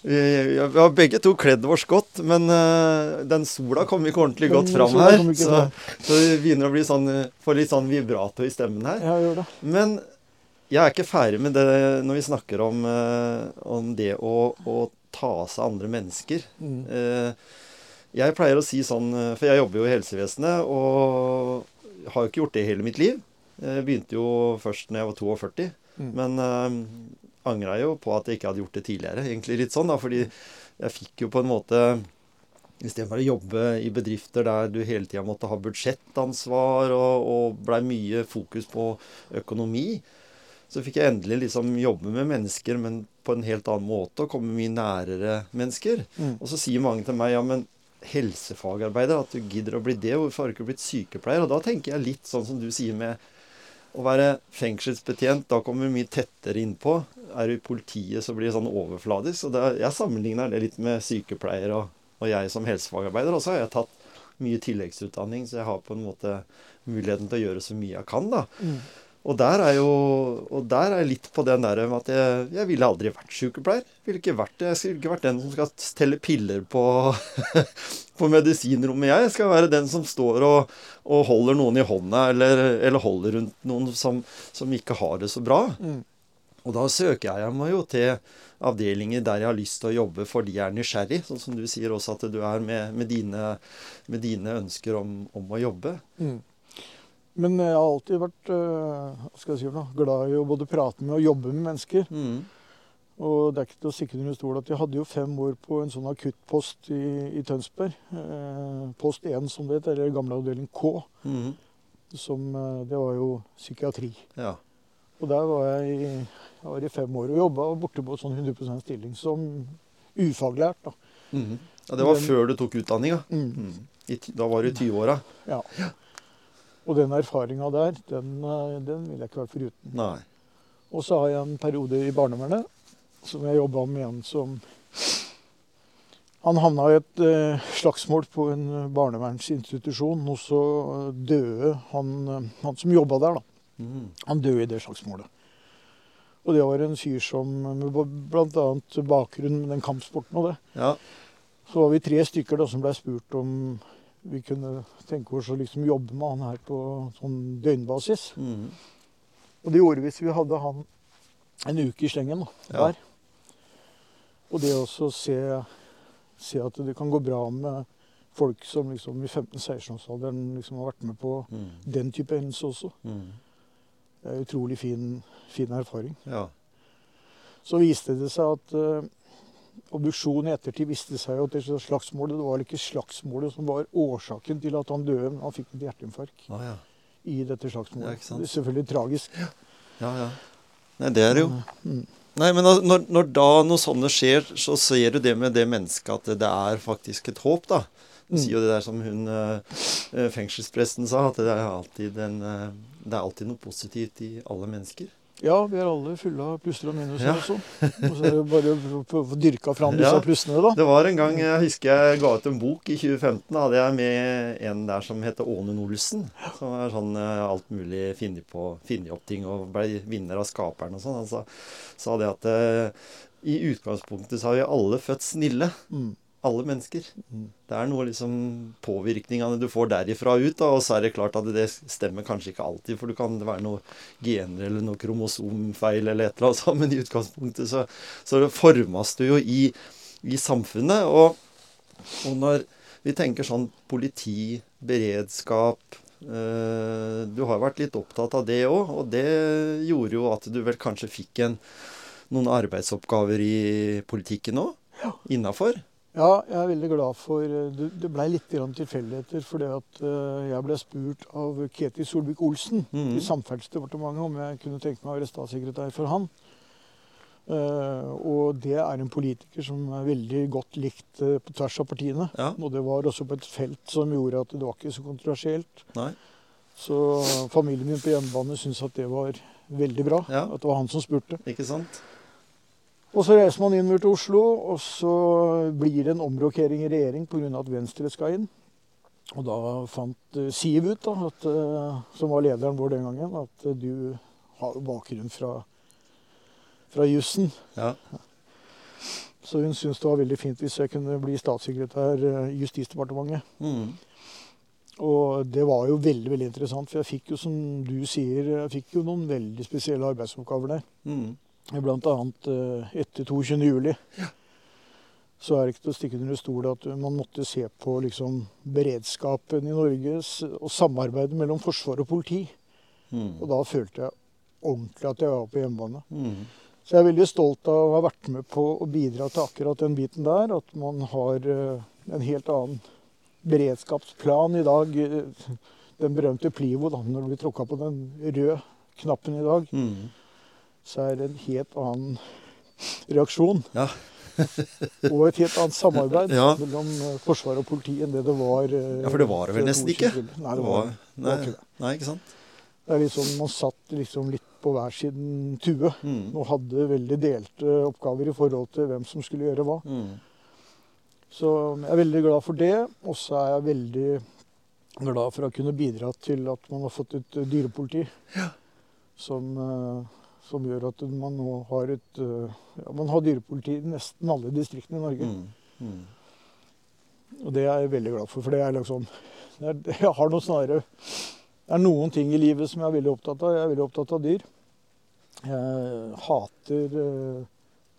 vi, vi, har begge to kledd oss godt, men uh, den sola kommer ikke ordentlig godt fram her. Så, så vi begynner å bli sånn, få litt sånn vibrato i stemmen her. Ja, gjør det. Men jeg er ikke ferdig med det når vi snakker om, uh, om det å, å, ta seg av andre mennesker. Mm. Uh, jeg pleier å si sånn, for jeg jobber jo i helsevesenet og har jo ikke gjort det hele mitt liv. Jeg begynte jo først når jeg var 42. Mm. Men angra jo på at jeg ikke hadde gjort det tidligere. Egentlig litt sånn, da, fordi jeg fikk jo på en måte Istedenfor å jobbe i bedrifter der du hele tida måtte ha budsjettansvar og, og blei mye fokus på økonomi, så fikk jeg endelig liksom jobbe med mennesker, men på en helt annen måte, og komme mye nærere mennesker. Mm. Og så sier mange til meg ja, men helsefagarbeider, at du gidder å bli det, hvorfor har du ikke blitt sykepleier? Og da tenker jeg litt sånn som du sier med å være fengselsbetjent, da kommer du mye tettere innpå. Er du i politiet, så blir det sånn overfladisk. Og det, jeg sammenligner det litt med sykepleier og, og jeg som helsefagarbeider. Og så har jeg tatt mye tilleggsutdanning, så jeg har på en måte muligheten til å gjøre så mye jeg kan. da. Mm. Og der er jo og der er litt på den der med at jeg, jeg ville aldri vært sykepleier. Ville ikke vært. Jeg skulle ikke vært den som skal telle piller på, på medisinrommet, jeg. Jeg skal være den som står og, og holder noen i hånda, eller, eller holder rundt noen som, som, ikke har det så bra. Mm. Og da søker jeg meg jo til avdelinger der jeg har lyst til å jobbe fordi jeg er nysgjerrig. Sånn som du sier også at du er med, med, dine, med dine, ønsker om, om å jobbe. Mm. Men jeg har alltid vært jeg si noe, glad i å både prate med og jobbe med mennesker. Mm. Og det er ikke til å stikke under stol at jeg hadde jo fem år på en sånn akuttpost i, i Tønsberg. Eh, post 1, som det heter, eller gamle avdeling K. Mm. Som, eh, det var jo psykiatri. Ja. Og der var jeg i, jeg var i fem år og jobba borte på sånn 100% stilling som ufaglært. da. Mm. Ja, Det var Men, før du tok utdanninga? Mm. mm. Da var du i 20-åra? Ja. Og den erfaringa der, den, eh, den vil jeg ikke være foruten. Nei. Og så har jeg en periode i barnevernet som jeg jobba med en som Han havna i et uh, slagsmål på en barnevernsinstitusjon, og så døde han, han som jobba der, da. Mm. Han døde i det slagsmålet. Og det var en fyr som med bl.a. bakgrunn med den kampsporten og det. Ja. Så var vi tre stykker da som blei spurt om vi kunne tenke oss å liksom jobbe med han her på sånn døgnbasis. Mm. Og det gjorde vi hvis vi hadde han en uke i slengen da, ja. der. Og det å se, se, at det kan gå bra med folk som liksom i 15-16-årsalderen liksom har vært med på mm. den type hendelse også. Mm. Det er en utrolig fin, fin erfaring. Ja. Så viste det seg at uh, obduksjon i ettertid viste seg at det slagsmålet det var ikke slagsmålet som var årsaken til at han døde. Han fikk et hjerteinfarkt ah, ja. i dette slagsmålet. Ja, det er selvfølgelig tragisk. Ja, ja. Nei, det er det jo. Mm. Nei, men når, når, da noe sånne skjer, så ser du det med det mennesket at det er faktisk et håp, da. Du mm. sier jo det der som hun uh, fengselspresten sa, at det er, alltid en, uh, det er alltid noe positivt i alle mennesker. Ja, vi er alle fulle av plusser og minuser Ja. også. Og så er det bare å få dyrka fram disse Ja. plussene, da. Det var en gang jeg husker jeg ga ut en bok i 2015. Da hadde jeg med en der som heter Ånen Olsen. Som er sånn eh, alt mulig funnet opp ting og ble vinner av Skaperen og sånn. Han sa, sa det at eh, i utgangspunktet så har vi alle født snille. Mm. Alle mennesker. Mm. Det er noe liksom påvirkningene du får derifra ut, da, og så er det klart at det stemmer kanskje ikke alltid, for det kan være noe gener eller noe kromosomfeil eller et eller annet men i utgangspunktet så, så formes du jo i, i samfunnet. Og, og når vi tenker sånn politi, beredskap øh, Du har vært litt opptatt av det òg, og det gjorde jo at du vel kanskje fikk en, noen arbeidsoppgaver i politikken òg? Innafor? Ja, jeg er veldig glad for eh, Det, blei litt tilfeldigheter. det at eh, jeg ble spurt av Ketil Solvik-Olsen Mhm. i Samferdselsdepartementet om jeg kunne tenke meg å være statssekretær for han. Eh, og det er en politiker som er veldig godt likt på tvers av partiene. Ja. Og det var også på et felt som gjorde at det var ikke så kontroversielt. Nei. Så familien min på hjemmebane syntes at det var veldig bra. Ja. At det var han som spurte. Ikke sant? Og så reiser man innover til Oslo, og så blir det en omrokering i regjering pga. at Venstre skal inn. Og da fant eh, Siv ut, da, at, eh, som var lederen vår den gangen, at eh, du har jo bakgrunn fra, fra jussen. Ja. Så hun syntes det var veldig fint hvis jeg kunne bli statssekretær i Justisdepartementet. Mm. Og det var jo veldig veldig interessant, for jeg fikk jo, som du sier, jeg fikk jo noen veldig spesielle arbeidsoppgaver der. Mm. Blant annet eh, etter 22. juli. Så er det ikke til å stikke under stol at man måtte se på liksom, beredskapen i Norge og samarbeidet mellom forsvar og politi. Mm. Og da følte jeg ordentlig at jeg var på hjemmebane. Mm. Så jeg er veldig stolt av å ha vært med på å bidra til akkurat den biten der. At man har eh, en helt annen beredskapsplan i dag. Den berømte Plivo, da, når du blir tråkka på den røde knappen i dag, Mm. Så er det en helt annen reaksjon. Ja. og et helt annet samarbeid Ja. mellom eh, forsvar og politi enn det det var eh, Ja, for det var det vel nesten ikke? Nei, Det var, nei, det var ikke det. nei, ikke sant? Det er liksom, Man satt liksom litt på hver sin tue Mm. og hadde veldig delte oppgaver i forhold til hvem som skulle gjøre hva. Mm. Så jeg er veldig glad for det. Og så er jeg veldig glad for å kunne bidra til at man har fått et dyrepoliti. dyrepoliti. Som, eh, som gjør at man nå har et eh, ja, Man har dyrepoliti i nesten alle distriktene i Norge. Mm. Mm. Og det er jeg veldig glad for. For det er liksom det er, Jeg har noe snarere Det er noen ting i livet som jeg er veldig opptatt av. Jeg er veldig opptatt av dyr. Jeg hater eh,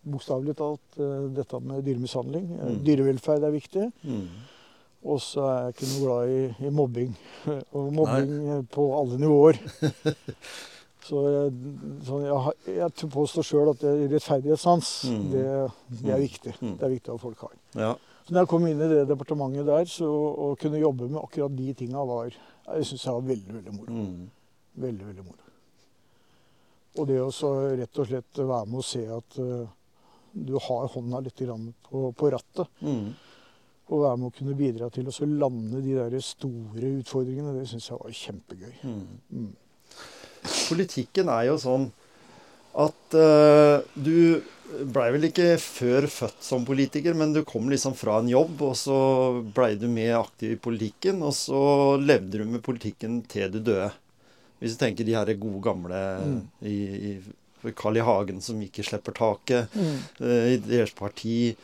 bokstavelig talt eh, dette med dyremishandling. Mm. Dyrevelferd er viktig. Mm. Og så er jeg ikke noe glad i, i mobbing. Og mobbing Nei. på alle nivåer. Så jeg, sånn, jeg, jeg påstår sjøl at rettferdighetssans, Mm. det, det er Mm. viktig. Mm. Det er viktig at folk har. Ja. Så når jeg kom inn i det departementet der, så å kunne jobbe med akkurat de tinga var Jeg syns jeg var veldig, veldig moro. Mm. Veldig, veldig moro. Og det å så rett og slett være med og se at uh, du har hånda litt grann på, på rattet, Mm. og være med å kunne bidra til å lande de der store utfordringene, det syns jeg var kjempegøy. Mm. Politikken er jo sånn at uh, du blei vel ikke før født som politiker, men du kom liksom fra en jobb, og så blei du med aktiv i politikken, og så levde du med politikken til du døde. Hvis du tenker de her gode gamle Mm. i, i Carl I. Hagen som ikke slipper taket, Mm. uh, i deres parti.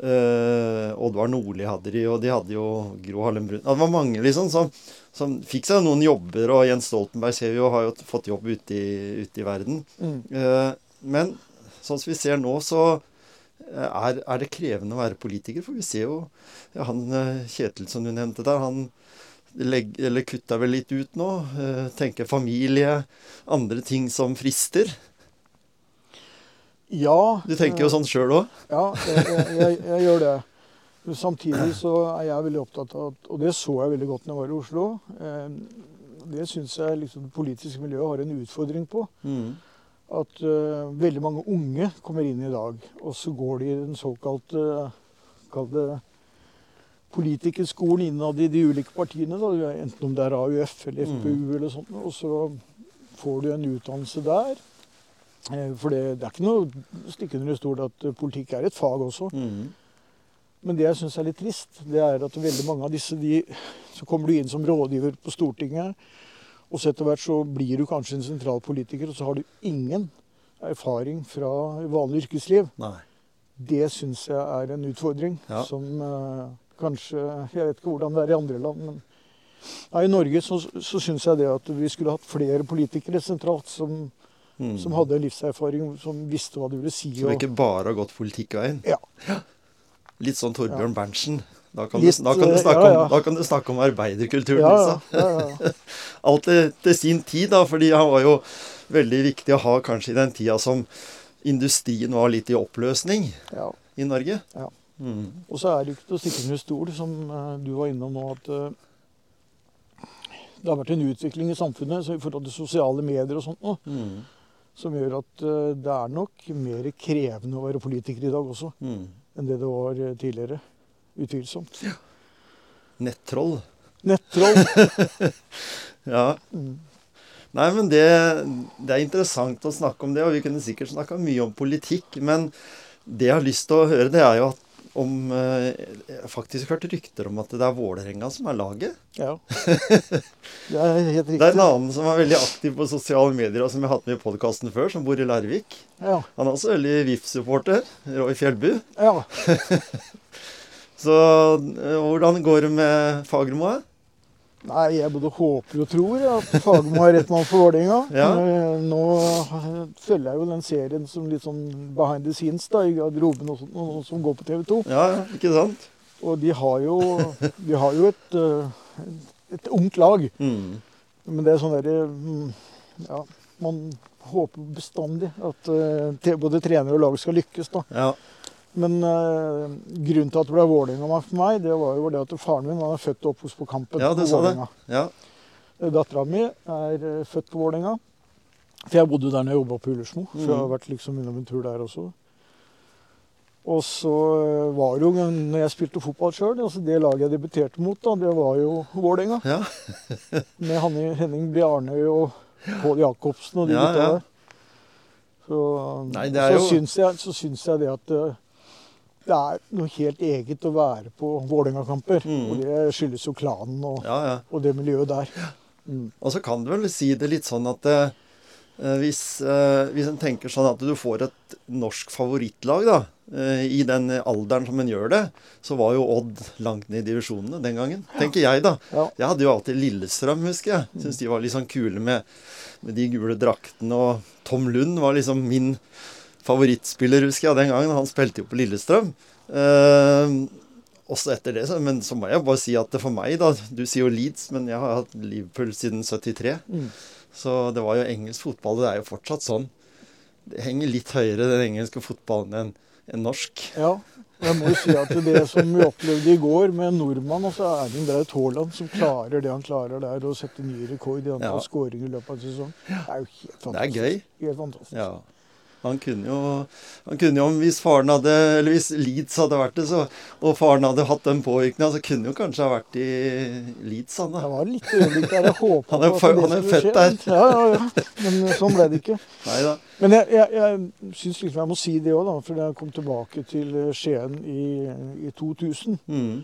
Eh, Oddvar Nordli hadde de, og de hadde jo Gro Harlem Brun Det var mange liksom som, som fikk seg noen jobber, og Jens Stoltenberg ser vi jo har jo fått jobb ute i, ute i verden. Mm. Uh, men sånn som vi ser nå, så eh, er, er det krevende å være politiker. For vi ser jo ja, han Kjetil som du nevnte der, han legg, eller kutta vel litt ut nå. Uh, tenker familie, andre ting som frister. Ja. Du tenker jo eh, sånn sjøl òg. Ja, jeg, jeg, jeg, gjør det. Samtidig så er jeg veldig opptatt av at, Og det så jeg veldig godt når jeg var i Oslo. Eh, det syns jeg liksom det politiske miljøet har en utfordring på. Mm. At uh, veldig mange unge kommer inn i dag, og så går de i den såkalte Kall det politikerskolen innad i de ulike partiene. Da, enten om det er AUF eller FPU Mm. eller sånt. Og så får du en utdannelse der. Eh, For det, det er ikke noe stikke under stol at eh, politikk er et fag også. Mm. Men det jeg syns er litt trist, det er at veldig mange av disse de, Så kommer du inn som rådgiver på Stortinget, og så etter hvert så blir du kanskje en sentral politiker, og så har du ingen erfaring fra vanlig yrkesliv. Nei. Det syns jeg er en utfordring Ja. som eh, kanskje Jeg vet ikke hvordan det er i andre land, men ja, i Norge så, så syns jeg det at vi skulle hatt flere politikere sentralt som, Mm. som hadde livserfaring, som visste hva det ville si. Og- ikke bare har gått politikkveien. Ja. Litt sånn Torbjørn Berntsen. Da kan, Litt, du, da, kan du eh, snakke ja, ja. Om, da kan du snakke om arbeiderkulturen, ja, ja, liksom. ja, ja. Alt til, til sin tid, da. Fordi han var jo veldig viktig å ha kanskje i den tida som industrien var litt i oppløsning ja. i Norge. Ja. Mm. Og så er det jo ikke til å stikke under stol, som eh, du var innom nå, at eh, det har vært en utvikling i samfunnet så i forhold til sosiale medier og sånt Mm. Som gjør at eh, det er nok mer krevende å være politiker i dag også Mm. enn det det var eh, tidligere. Utvilsomt. Nettroll. Nettroll. Ja. Mm. Nei, men det, det er interessant å snakke om det, og vi kunne sikkert snakka mye om politikk. Men det jeg har lyst til å høre, det er jo at om eh, har faktisk hørt rykter om at det er Vålerenga som er laget. Ja. Det er helt Det er en annen som er veldig aktiv på sosiale medier, og som jeg har hatt med i podkasten før, som bor i Larvik. Ja. Han er også veldig VIF-supporter. Roy Fjellbu. ja. Så eh, hvordan går det med Fagermo? Nei, jeg både håper og tror at Fagermo er rett mann for Vålerenga. Ja. Eh, Nå eh, følger jeg jo den serien som litt sånn behind the scenes da, i garderoben og sånt, noe som går på TV 2. Ja, ikke sant? Og de har jo, de har jo et, eh, et ungt lag. Mm. Men det er sånn derre mm, Ja, man håper bestandig at både trener og lag skal lykkes, da. Ja. Men uh, grunnen til at det ble Vålerenga for meg, det var jo det at faren min er født og oppvokst på Kampen. Ja, det på sa det. Ja. Dattera mi er eh, født på Vålerenga. For jeg bodde der når jeg jobba på Ullersmo. Så jeg har Mhm. vært liksom innom en tur der også. Og så eh, var det jo, når jeg spilte fotball sjøl, altså det laget jeg debuterte mot, da, det var jo Vålerenga. ja. Med Hanne, Henning Bjarnøy og Pål Jacobsen og de Ja, gutta ja. der. Så, Nei, så, jo- syns jeg, så syns jeg det at eh, det er noe helt eget å være på Vålerenga-kamper. Mm. Og det skyldes jo klanen og, ja, ja. og det miljøet der. Mm. Og så kan du vel si det litt sånn at eh, hvis, eh, hvis en tenker sånn at du får et norsk favorittlag, da, eh, i den alderen som en gjør det, så var jo Odd langt ned i divisjonene den gangen. Tenker jeg, da. Ja. Jeg hadde jo alltid Lillestrøm, husker jeg. Syns de var litt sånn kule med, med de gule draktene. Og Tom Lund var liksom min favorittspiller, husker jeg, den gangen. Han spilte jo på Lillestrøm. Eh, også etter det, så, men så må jeg bare si at det for meg, da Du sier jo Leeds, men jeg har hatt Liverpool siden 73. Mm. Så det var jo engelsk fotball. Det er jo fortsatt sånn. Det henger litt høyere, den engelske fotballen, enn en norsk. Ja. og Jeg må jo si at det som vi opplevde i går med en nordmann, og så Erling Braut Haaland, som klarer det han klarer der, og setter ny rekord i antall Ja. skåringer i løpet av en sesong, det er jo helt Det er fantastisk. gøy. Helt fantastisk. Ja. Han kunne jo han kunne jo, Hvis faren hadde Eller hvis Leeds hadde vært det, så, og faren hadde hatt den påvirkninga, så kunne jo kanskje ha vært i Leeds, han Det da. var litt øyeblikk der jeg håpa Han er fø- han er født der. Ja, ja, ja. Men sånn ble det ikke. Neida. Men jeg, jeg, jeg syns liksom jeg må si det òg, da. For jeg kom tilbake til eh, Skien i, i 2000. Mm.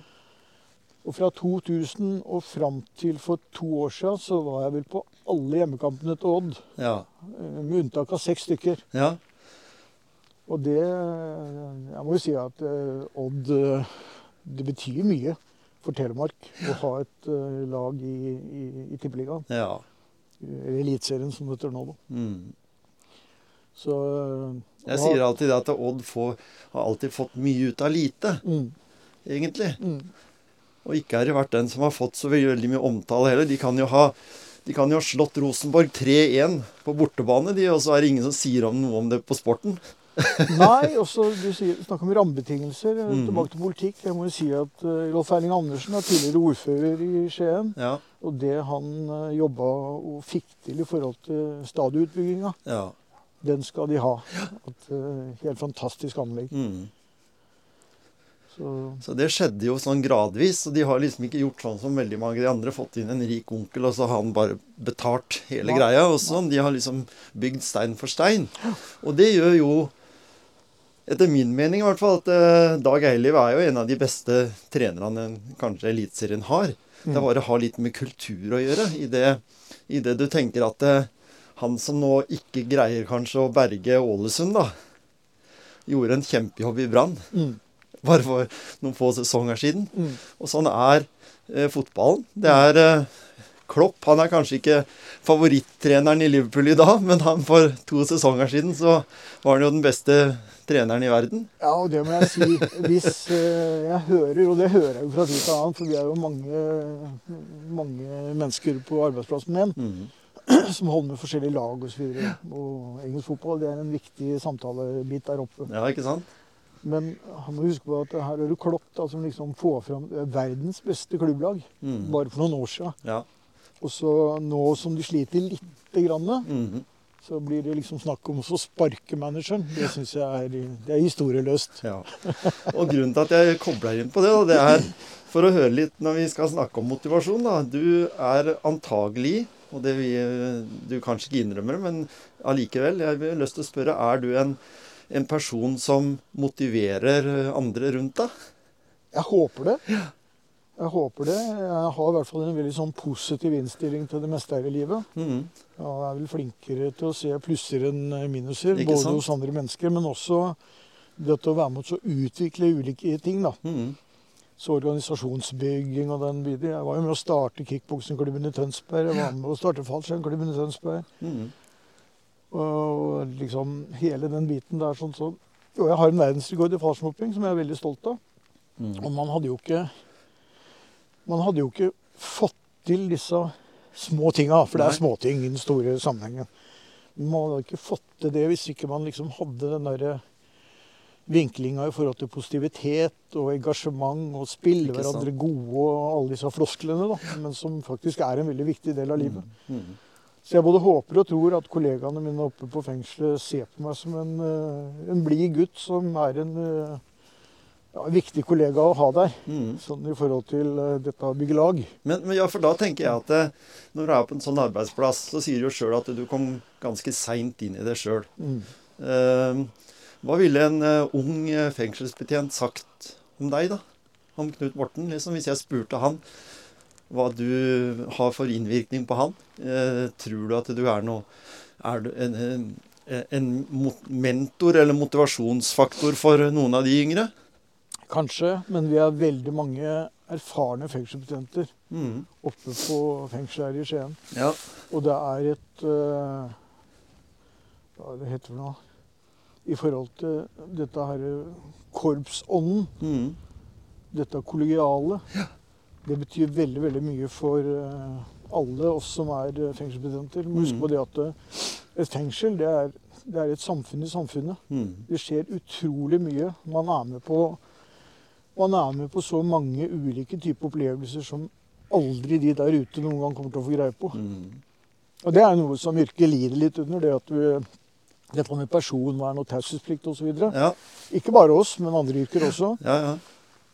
Og fra 2000 og fram til for to år siden så var jeg vel på alle hjemmekampene til Odd. Ja. eh, Med unntak av seks stykker. ja. Og det Jeg må jo si at eh, Odd eh, Det betyr mye for Telemark å ha et lag i, i, i Tippeligaen. Ja. Eliteserien, som det heter nå. da. Mm. Så Jeg sier alltid at Odd får, har alltid fått mye ut av lite, mm, egentlig. mm. Og ikke har det vært den som har fått så veldig mye omtale heller. De kan jo ha de kan jo ha slått Rosenborg 3-1 på bortebane, de, og så er det ingen som sier om noe om det på sporten. Nei, også du snakker om rammebetingelser. eh, Mhm. Tilbake til politikk. Jeg må jo si at uh, Rolf Erling Andersen er tidligere ordfører i Skien. Ja, Og det han uh, jobba og fikk til i forhold til stadionutbygginga, ja. den skal de ha. Et uh, helt fantastisk anlegg. Mm. Så, Så det skjedde jo sånn gradvis, og de har liksom ikke gjort sånn som veldig mange av de andre. Fått inn en rik onkel, og så har han bare betalt hele ja. greia. Og sånn. De har liksom bygd stein for stein. Og det gjør jo, etter min mening i hvert fall, at eh, Dag Eiliv er jo en av de beste trenerne kanskje Eliteserien har. Det er bare har litt med kultur å gjøre. I det, i det du tenker at eh, han som nå ikke greier kanskje å berge Ålesund, da, gjorde en kjempejobb i Brann mm, bare for noen få sesonger siden. mm. Og sånn er eh, fotballen. Det er eh, Klopp han er kanskje ikke favorittreneren i Liverpool i dag, men han for to sesonger siden så var han jo den beste treneren i verden. Ja, og det må jeg si. Hvis eh, jeg hører, og det hører jeg jo fra tid til annen, for vi er jo mange, mange mennesker på arbeidsplassen min som holder med forskjellige lag osv. Og, så og engelsk fotball det er en viktig samtalebit der oppe. Ja, ikke sant? Men han må huske på at her er det Klopp da, som liksom får fram verdens beste klubblag Mm. bare for noen år siden. Ja. Og så nå som de sliter lite grann, Mhm. så blir det liksom snakk om å sparke manageren. Det syns jeg er, det er historieløst. ja. Og grunnen til at jeg kobler inn på det, da, det er for å høre litt når vi skal snakke om motivasjon. da. Du er antagelig, og det vi, du kanskje ikke innrømmer, men allikevel, jeg har lyst til å spørre, er du en, en person som motiverer andre rundt deg? Jeg håper det. Jeg håper det. Jeg har i hvert fall en veldig sånn positiv innstilling til det meste her i livet. Mm. Jeg er vel flinkere til å se plusser enn minuser, Ikke både sant? hos andre mennesker, men også det å være med å utvikle ulike ting. da. Mm. Så organisasjonsbygging og den biten. Jeg var jo med å starte kickboksingklubben i Tønsberg. Jeg var med å starte fallskjermklubben i Tønsberg. Mhm. Og liksom hele den biten der sånn så Jo, jeg har en verdensrekord i fallskjermhopping som jeg er veldig stolt av. Mm. Og man hadde jo ikke Man hadde jo ikke fått til disse små tinga, for det er småting i den store sammenhengen. Man hadde ikke fått til det hvis ikke man liksom hadde den derre vinklinga i forhold til positivitet og engasjement og spille hverandre gode og alle disse flosklene, da. Men som faktisk er en veldig viktig del av livet. Mhm. Så jeg både håper og tror at kollegaene mine oppe på fengselet ser på meg som en, eh, en blid gutt som er en eh, ja, viktig kollega å ha der. Mm. Sånn i forhold til eh, dette å bygge lag. Men, men ja, for da tenker jeg at eh, når du er på en sånn arbeidsplass, så sier du jo sjøl at du kom ganske seint inn i det sjøl. Mm. hva ville en eh, ung eh, fengselsbetjent sagt om deg, da? Om Knut Morten, liksom, hvis jeg spurte han hva du har for innvirkning på han? Eh, tror du at du er noe Er du en, en, en mentor eller motivasjonsfaktor for noen av de yngre? Kanskje, men vi er veldig mange erfarne fengselsbetjenter mm. oppe på fengselet her i Skien. Ja. Og det er et uh, Hva det heter det nå? I forhold til dette her eh, korpsånden, Mm. dette kollegiale. Det betyr veldig, veldig mye for eh, alle oss som er eh, fengselsbetjenter. Husk Mhm. på det at eh, et fengsel, det er, det er et samfunn i samfunnet. Mm. Det skjer utrolig mye. Man er med på man er med på så mange ulike typer opplevelser som aldri de der ute noen gang kommer til å få greie på. Mm. Og det er noe som yrket lider litt under. det at vi, Dette med personvern og taushetsplikt osv. Ja, Ikke bare oss, men andre yrker også. ja, ja.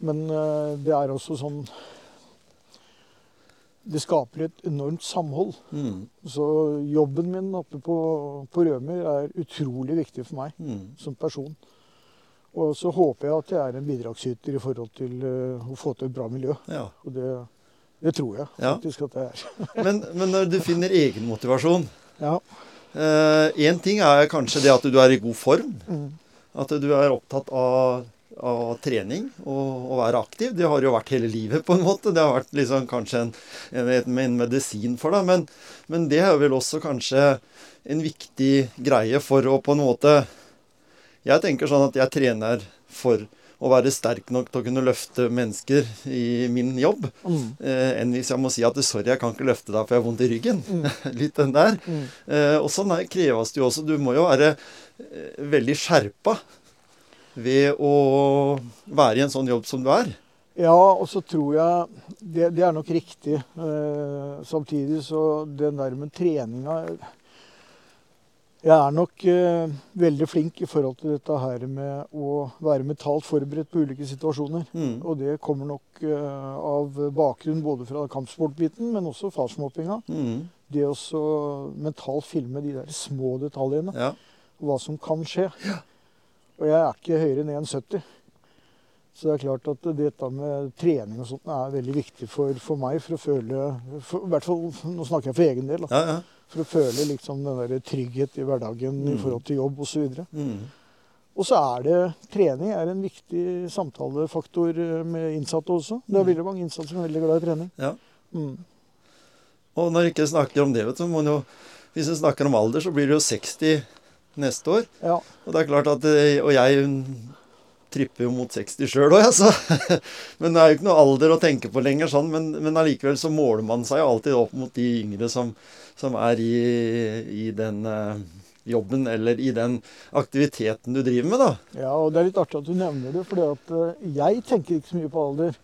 Men uh, det er også sånn Det skaper et enormt samhold. Mm. Så jobben min oppe på, på Rømer er utrolig viktig for meg mm. som person. Og så håper jeg at jeg er en bidragsyter i forhold til uh, å få til et bra miljø. ja. Og det, det tror jeg Ja. at jeg er. Men, men når du finner egen motivasjon Ja. Én ting er kanskje det at du er i god form. Mm. At du er opptatt av, av trening og å være aktiv. Det har jo vært hele livet, på en måte. Det har vært liksom kanskje en, en, en medisin for deg. Men, men det er vel også kanskje en viktig greie for å på en måte Jeg tenker sånn at jeg trener for å være sterk nok til å kunne løfte mennesker i min jobb, Mm. eh, enn hvis jeg må si at 'sorry, jeg kan ikke løfte deg, for jeg har vondt i ryggen'. Mm. Litt den der. Mm. Eh, og sånn kreves det jo også. Du må jo være eh, veldig skjerpa ved å være i en sånn jobb som du er. Ja, og så tror jeg Det, det er nok riktig. Eh, samtidig så den der med treninga Jeg er nok eh, veldig flink i forhold til dette her med å være mentalt forberedt på ulike situasjoner. Mm. Og det kommer nok eh, av bakgrunn både fra kampsportbiten, men også fastmoppinga. Mm. Det å så mentalt filme de der små detaljene, Ja. hva som kan skje. Og jeg er ikke høyere enn 1,70. Så det er klart at dette med trening og sånt er veldig viktig for, for meg. For å føle for, i hvert fall, Nå snakker jeg for egen del. Da, ja, ja. for å føle liksom den der trygghet i hverdagen i Mm. forhold til jobb osv. Mm. Og så er det trening er en viktig samtalefaktor eh, med innsatte også. Det er Mm. veldig mange innsatte som er veldig glad i trening. Ja. Mm. Og når jeg ikke snakker om det, vet du, må jo Hvis en snakker om alder, så blir det jo 60 neste år. Ja. Og det er klart at eh, Og jeg tripper jo mot 60 sjøl òg, altså. Men det er jo ikke noe alder å tenke på lenger, sånn. Men, men allikevel så måler man seg jo alltid opp mot de yngre som, som er i, i den eh, jobben eller i den aktiviteten du driver med, da. ja, og det er litt artig at du nevner det, for jeg tenker ikke så mye på alder.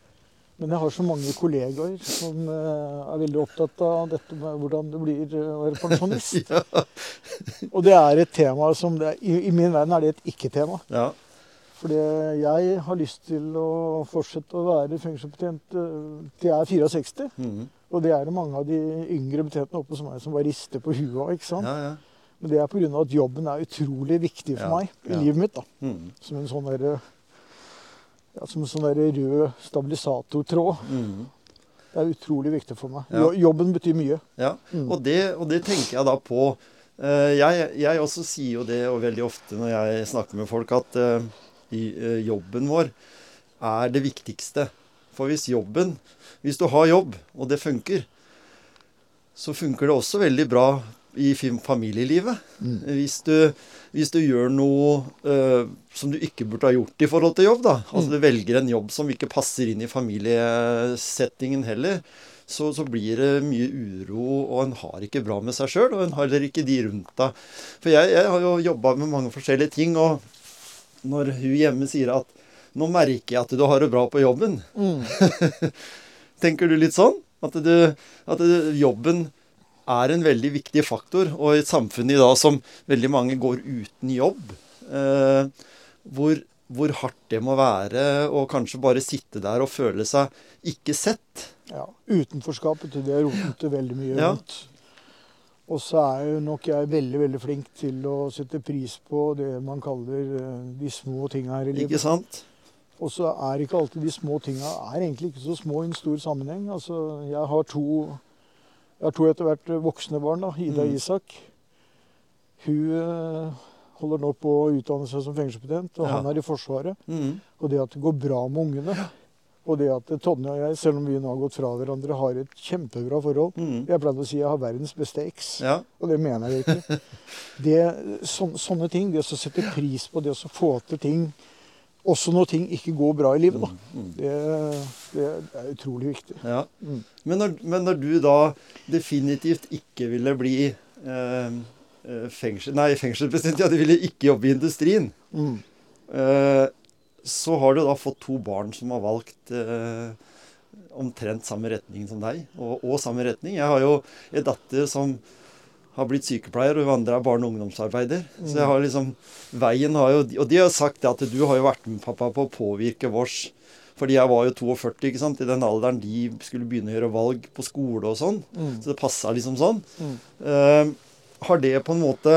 Men jeg har så mange kollegaer som eh, er veldig opptatt av dette med hvordan det blir eh, å være pensjonist. Ja. Og det er et tema som det er, i, I min verden er det et ikke-tema. ja. Fordi jeg har lyst til å fortsette å være fengselsbetjent eh, til jeg er 64. Mhm. Og det er det mange av de yngre betjentene oppe som meg som bare rister på huet ikke sant? ja, ja. Men det er pga. at jobben er utrolig viktig for Ja, meg i livet mitt. da. Mhm. Som en sånn derre ja, som en sånn der rød stabilisatortråd. Mm. Det er utrolig viktig for meg. Ja. Jobben betyr mye. Ja, Mm. og det, og det tenker jeg da på. Eh, Jeg, jeg også sier jo det og veldig ofte når jeg snakker med folk, at eh, eh, jobben vår er det viktigste. For hvis jobben Hvis du har jobb, og det funker, så funker det også veldig bra i familielivet. Mm. Hvis du, hvis du gjør noe uh, som du ikke burde ha gjort i forhold til jobb, da. Altså Mm. du velger en jobb som ikke passer inn i familiesettingen heller. Så, så blir det mye uro, og en har ikke bra med seg sjøl. Og en har heller ikke de rundt deg. For jeg, jeg har jo jobba med mange forskjellige ting, og når hun hjemme sier at 'Nå merker jeg at du har det bra på jobben', Mm. tenker du litt sånn? At, du, at du, jobben er en veldig viktig faktor, og i et samfunn i dag som veldig mange går uten jobb, eh, hvor, hvor hardt det må være å kanskje bare sitte der og føle seg ikke sett. Ja, Utenforskapet til det roter veldig mye Ja. rundt. Og så er jo nok jeg veldig veldig flink til å sette pris på det man kaller eh, de små tinga her i livet. Ikke sant? Og så er ikke alltid de små tinga egentlig ikke så små i en stor sammenheng. Altså, jeg har to, jeg har to etter hvert voksne barn, da, Ida Mm. Isak. Hun eh, holder nå på å utdanne seg som fengselsbetjent, og Ja. han er i Forsvaret. Mm. Og det at det går bra med ungene, og det at Tonje og jeg, selv om vi nå har gått fra hverandre, har et kjempebra forhold. mm. Jeg pleide å si jeg har verdens beste eks, Ja. og det mener jeg ikke. Det, så, sånne ting, det å sette pris på det å få til ting, også når ting ikke går bra i livet, da. Mhm. Det, det er utrolig viktig. ja. Mm. Men, når, men når du da definitivt ikke ville bli eh, eh, fengsel, nei, fengselsbetjent, ja, du ville ikke jobbe i industrien, Mm. eh, så har du da fått to barn som har valgt eh, omtrent samme retning som deg, og, og samme retning. Jeg har jo en datter som har blitt sykepleier, og hun andre er barne- og ungdomsarbeider. Så jeg har liksom Veien har jo Og de har sagt det at du har jo vært med, pappa, på å påvirke vårs Fordi jeg var jo 42 ikke sant? i den alderen de skulle begynne å gjøre valg på skole og sånn. Mm. Så det passa liksom sånn. Mm. Uh, har det på en måte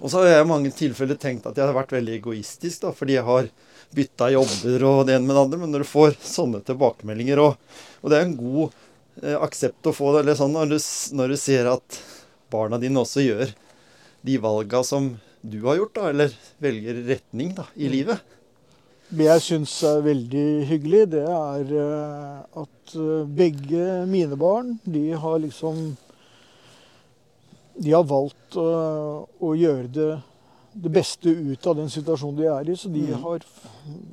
Og så har jeg i mange tilfeller tenkt at jeg har vært veldig egoistisk, da, fordi jeg har bytta jobber og det ene med det andre. Men når du får sånne tilbakemeldinger, og, og det er en god eh, aksept å få det, eller sånn, når du, når du ser at barna dine også gjør de valga som du har gjort, da, eller velger retning da, i Mm. livet. Det jeg syns er veldig hyggelig, det er eh, at eh, begge mine barn, de har liksom De har valgt å, å gjøre det, det beste ut av den situasjonen de er i. Så de Mm. har,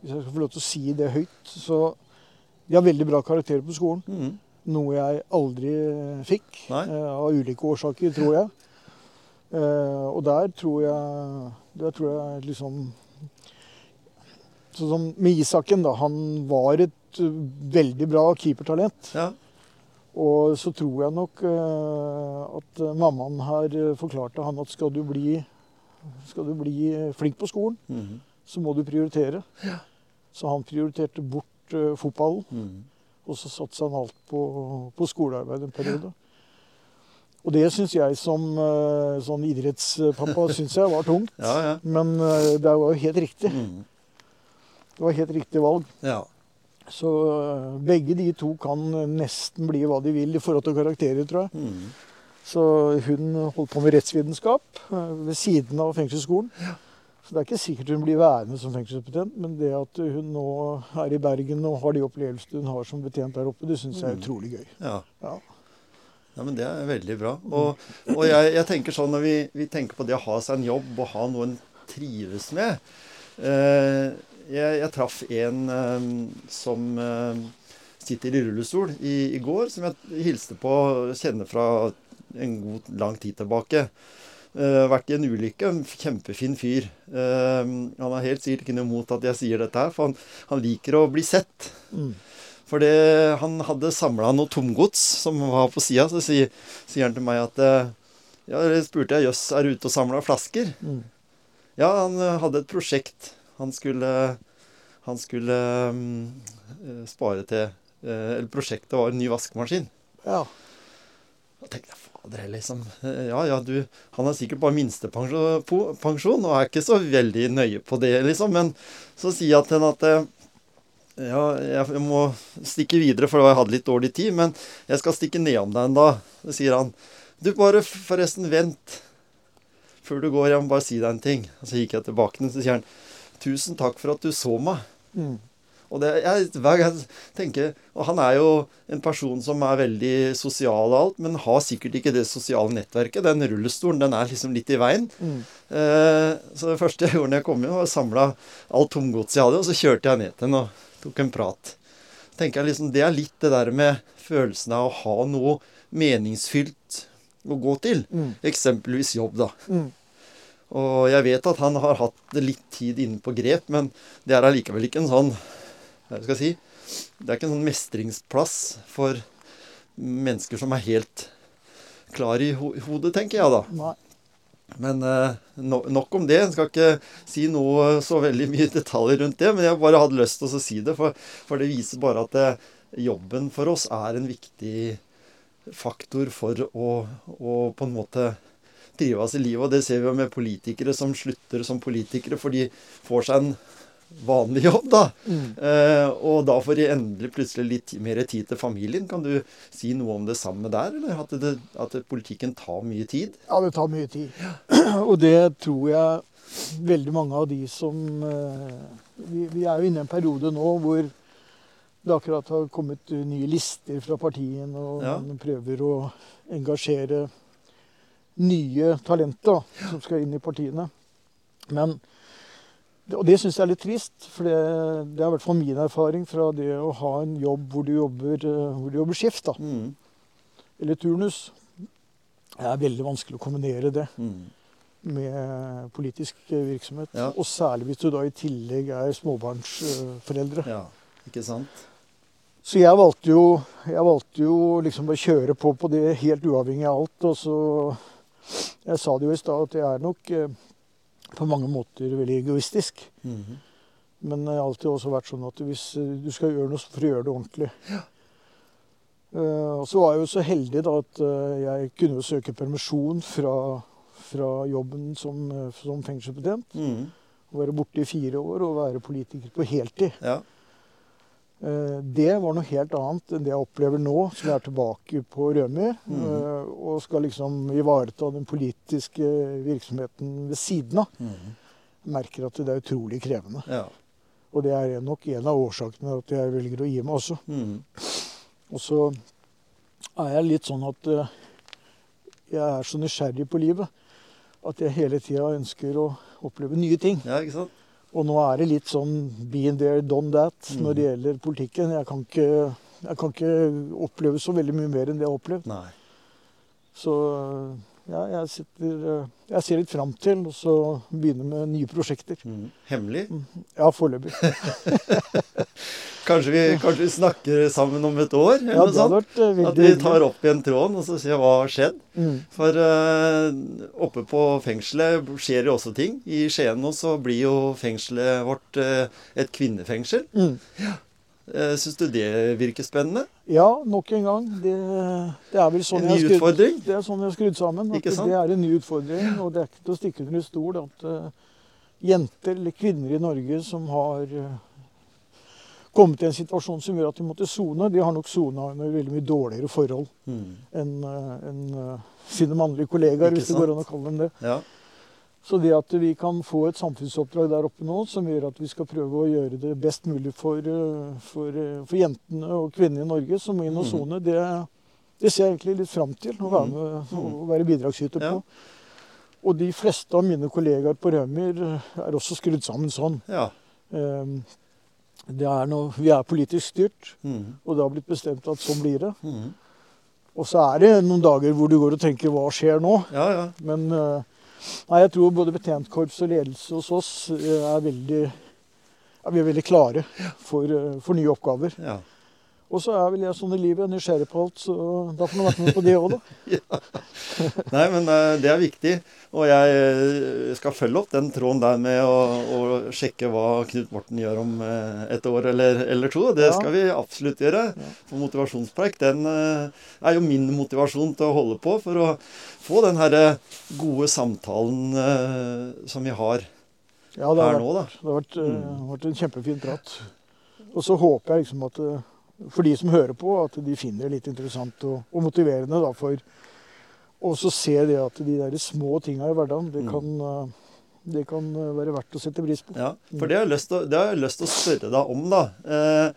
hvis jeg skal få lov til å si det høyt, så de har veldig bra karakterer på skolen. Noe jeg aldri fikk, Nei. eh, av ulike årsaker, tror jeg. Uh, og der tror jeg Der tror jeg liksom Sånn som med Isaken, da. Han var et eh, veldig bra keepertalent. Ja. Og så tror jeg nok eh, at mammaen her forklarte han at skal du bli, skal du bli flink på skolen, Mhm. så må du prioritere. Ja. Så han prioriterte bort eh, fotballen, Mhm. Og så satsa han alt på, på skolearbeid en periode. Og det syns jeg som eh, sånn idrettspappa synes jeg var tungt. Ja, ja. Men eh, det var jo helt riktig. Mhm. Det var helt riktig valg. ja. Så eh, begge de to kan nesten bli hva de vil i forhold til karakterer, tror jeg. Mm. Så hun holdt på med rettsvitenskap ved siden av fengselsskolen. Så det er ikke sikkert hun blir værende som fengselsbetjent, men det at hun nå er i Bergen og har de opplevelsene hun har som betjent der oppe, det syns jeg er Mm. utrolig gøy. ja. Ja. Ja, men Det er veldig bra. Og, og jeg, jeg tenker sånn når vi, vi tenker på det å ha seg en jobb og ha noe en trives med eh, Jeg, jeg traff en eh, som eh, sitter i rullestol i, i går, som jeg hilste på og kjenner fra en god lang tid tilbake. Eh, vært i en ulykke. En kjempefin fyr. Eh, han har helt sikkert ikke noe imot at jeg sier dette her, for han, han liker å bli sett. Mm. For han hadde samla noe tomgods som var på sida. Så sier, sier han til meg at eh, Ja, det spurte jeg jøss, er du ute og samler flasker? Mm. Ja, han hadde et prosjekt. Han skulle, han skulle eh, spare til Eller prosjektet var en ny vaskemaskin. Ja. Da tenkte jeg fader liksom. eh, Ja ja, du Han har sikkert bare minstepensjon og er ikke så veldig nøye på det, liksom. Men så sier jeg til henne at eh, ja, jeg må stikke videre, for jeg hadde litt dårlig tid. Men jeg skal stikke nedom deg en dag. Sier han Du, bare forresten, vent. Før du går, jeg må bare si deg en ting. Og så gikk jeg tilbake til ham, så sier han Tusen takk for at du så meg. Mm. Og det, jeg, hver gang jeg tenker, og han er jo en person som er veldig sosial og alt, men har sikkert ikke det sosiale nettverket. Den rullestolen den er liksom litt i veien. Mm. Eh, så det første jeg gjorde når jeg kom inn, var å samle alt tomgodset jeg hadde, og så kjørte jeg ned til henne og tok en prat. tenker jeg liksom, Det er litt det der med følelsen av å ha noe meningsfylt å gå til. Mm. Eksempelvis jobb, da. Mm. Og jeg vet at han har hatt litt tid inne på grep, men det er allikevel ikke en sånn skal jeg si? Det er ikke en sånn mestringsplass for mennesker som er helt klar i ho hodet, tenker jeg da. Nei. Men eh, no nok om det. Jeg skal ikke si noe så veldig mye detaljer rundt det, men jeg bare hadde lyst til å si det, for, for det viser bare at det, jobben for oss er en viktig faktor for å, å på en måte trives i livet. Og det ser vi jo med politikere som slutter som politikere, for de får seg en vanlig jobb, da. Mm. Eh, og da får de endelig plutselig litt mer tid til familien. Kan du si noe om det samme der, eller at, det, at politikken tar mye tid? Ja, det tar mye tid. Og det tror jeg veldig mange av de som eh, vi, vi er jo inne i en periode nå hvor det akkurat har kommet nye lister fra partiene, og Ja. man prøver å engasjere nye talenter som skal inn i partiene. Men og det syns jeg er litt trist, for det, det er i hvert fall min erfaring fra det å ha en jobb hvor du jobber, eh, hvor du jobber skift, da, Mm. eller turnus. Det er veldig vanskelig å kombinere det Mm. med politisk virksomhet. Ja. Og særlig hvis du da i tillegg er småbarnsforeldre. Ja, ikke sant? Så jeg valgte jo, jeg valgte jo liksom å kjøre på på det helt uavhengig av alt. Og så Jeg sa det jo i stad at jeg er nok eh, på mange måter veldig egoistisk. Mhm. Men det har alltid også vært sånn at hvis eh, du skal gjøre noe, så får du gjøre det ordentlig. Eh, og så var jeg jo så heldig da at uh, jeg kunne jo søke permisjon fra, fra jobben som, som fengselsbetjent. Mm -hmm. være borte i fire år og være politiker på heltid. Ja. Eh, Det var noe helt annet enn det jeg opplever nå, som jeg er tilbake på Rømi. Mhm. eh, Og skal liksom ivareta den politiske virksomheten ved siden av. Mm. Merker at det er utrolig krevende. ja. Og det er nok en av årsakene at jeg velger å gi meg også. Mm. Og så er jeg litt sånn at eh, jeg er så nysgjerrig på livet at jeg hele tida ønsker å oppleve nye ting. ja, ikke sant? Og nå er det litt sånn been there, done that når det gjelder politikken. Jeg kan, ikke, jeg kan ikke oppleve så veldig mye mer enn det jeg har opplevd. Nei. Så ja, jeg, sitter, eh, jeg ser litt fram til å begynne med nye prosjekter. Mm. Hemmelig? Ja, foreløpig. Kanskje vi, kanskje vi snakker sammen om et år? Ja, det hadde vært veldig At vi tar opp igjen tråden og så ser hva har skjedd. Mm. For uh, oppe på fengselet skjer jo også ting. I Skien nå så blir jo fengselet vårt uh, et kvinnefengsel. Mm. Uh, Syns du det virker spennende? Ja, nok en gang. Det, det er vel sånn En ny skrudd, utfordring? det er sånn jeg har skrudd sammen. At det er en ny utfordring, og det er ikke til å stikke under stol at uh, jenter eller kvinner i Norge som har uh, kommet i en situasjon som gjør at de måtte sone, de har nok sona under veldig mye dårligere forhold Mm. enn uh, en, eh, sine mannlige kollegaer, hvis det går an å kalle dem det. Ja. Så det at vi kan få et samfunnsoppdrag der oppe nå som gjør at vi skal prøve å gjøre det best mulig for, eh, for, eh, for jentene og kvinnene i Norge som må inn og Mm. sone, det, det ser jeg egentlig litt fram til å være, med, å være bidragsyter Ja. på. Og de fleste av mine kollegaer på Rømer eh, er også skrudd sammen sånn. ja. Eh, Det er noe, vi er politisk styrt, Mm. og det har blitt bestemt at sånn blir det. Mm. Og så er det noen dager hvor du går og tenker 'hva skjer nå?' ja, ja. Men nei, jeg tror både betjentkorps og ledelse hos oss eh, er veldig er veldig klare for, eh, for nye oppgaver. ja. Og så er vel jeg sånn i livet, nysgjerrig på alt, så da får man være med på det òg, da. Nei, men eh, det er viktig. Og jeg eh, skal følge opp den tråden der med å, å sjekke hva Knut Morten gjør om eh, et år eller, eller to. Det Ja. skal vi absolutt gjøre. For motivasjonspreik, den er jo min motivasjon til å holde på for å få den herre gode samtalen som vi har Ja, her vært, nå, da. det har vært, Mm. vært en kjempefin prat. Og så håper jeg liksom at for de som hører på, at de finner det litt interessant og, og motiverende. da, for Og så se det at de der små tinga i hverdagen, det Mm. kan, eh, det kan eh, være verdt å sette pris på. Ja, for det har jeg lyst til, å- det har jeg lyst til å spørre deg om, da. Eh,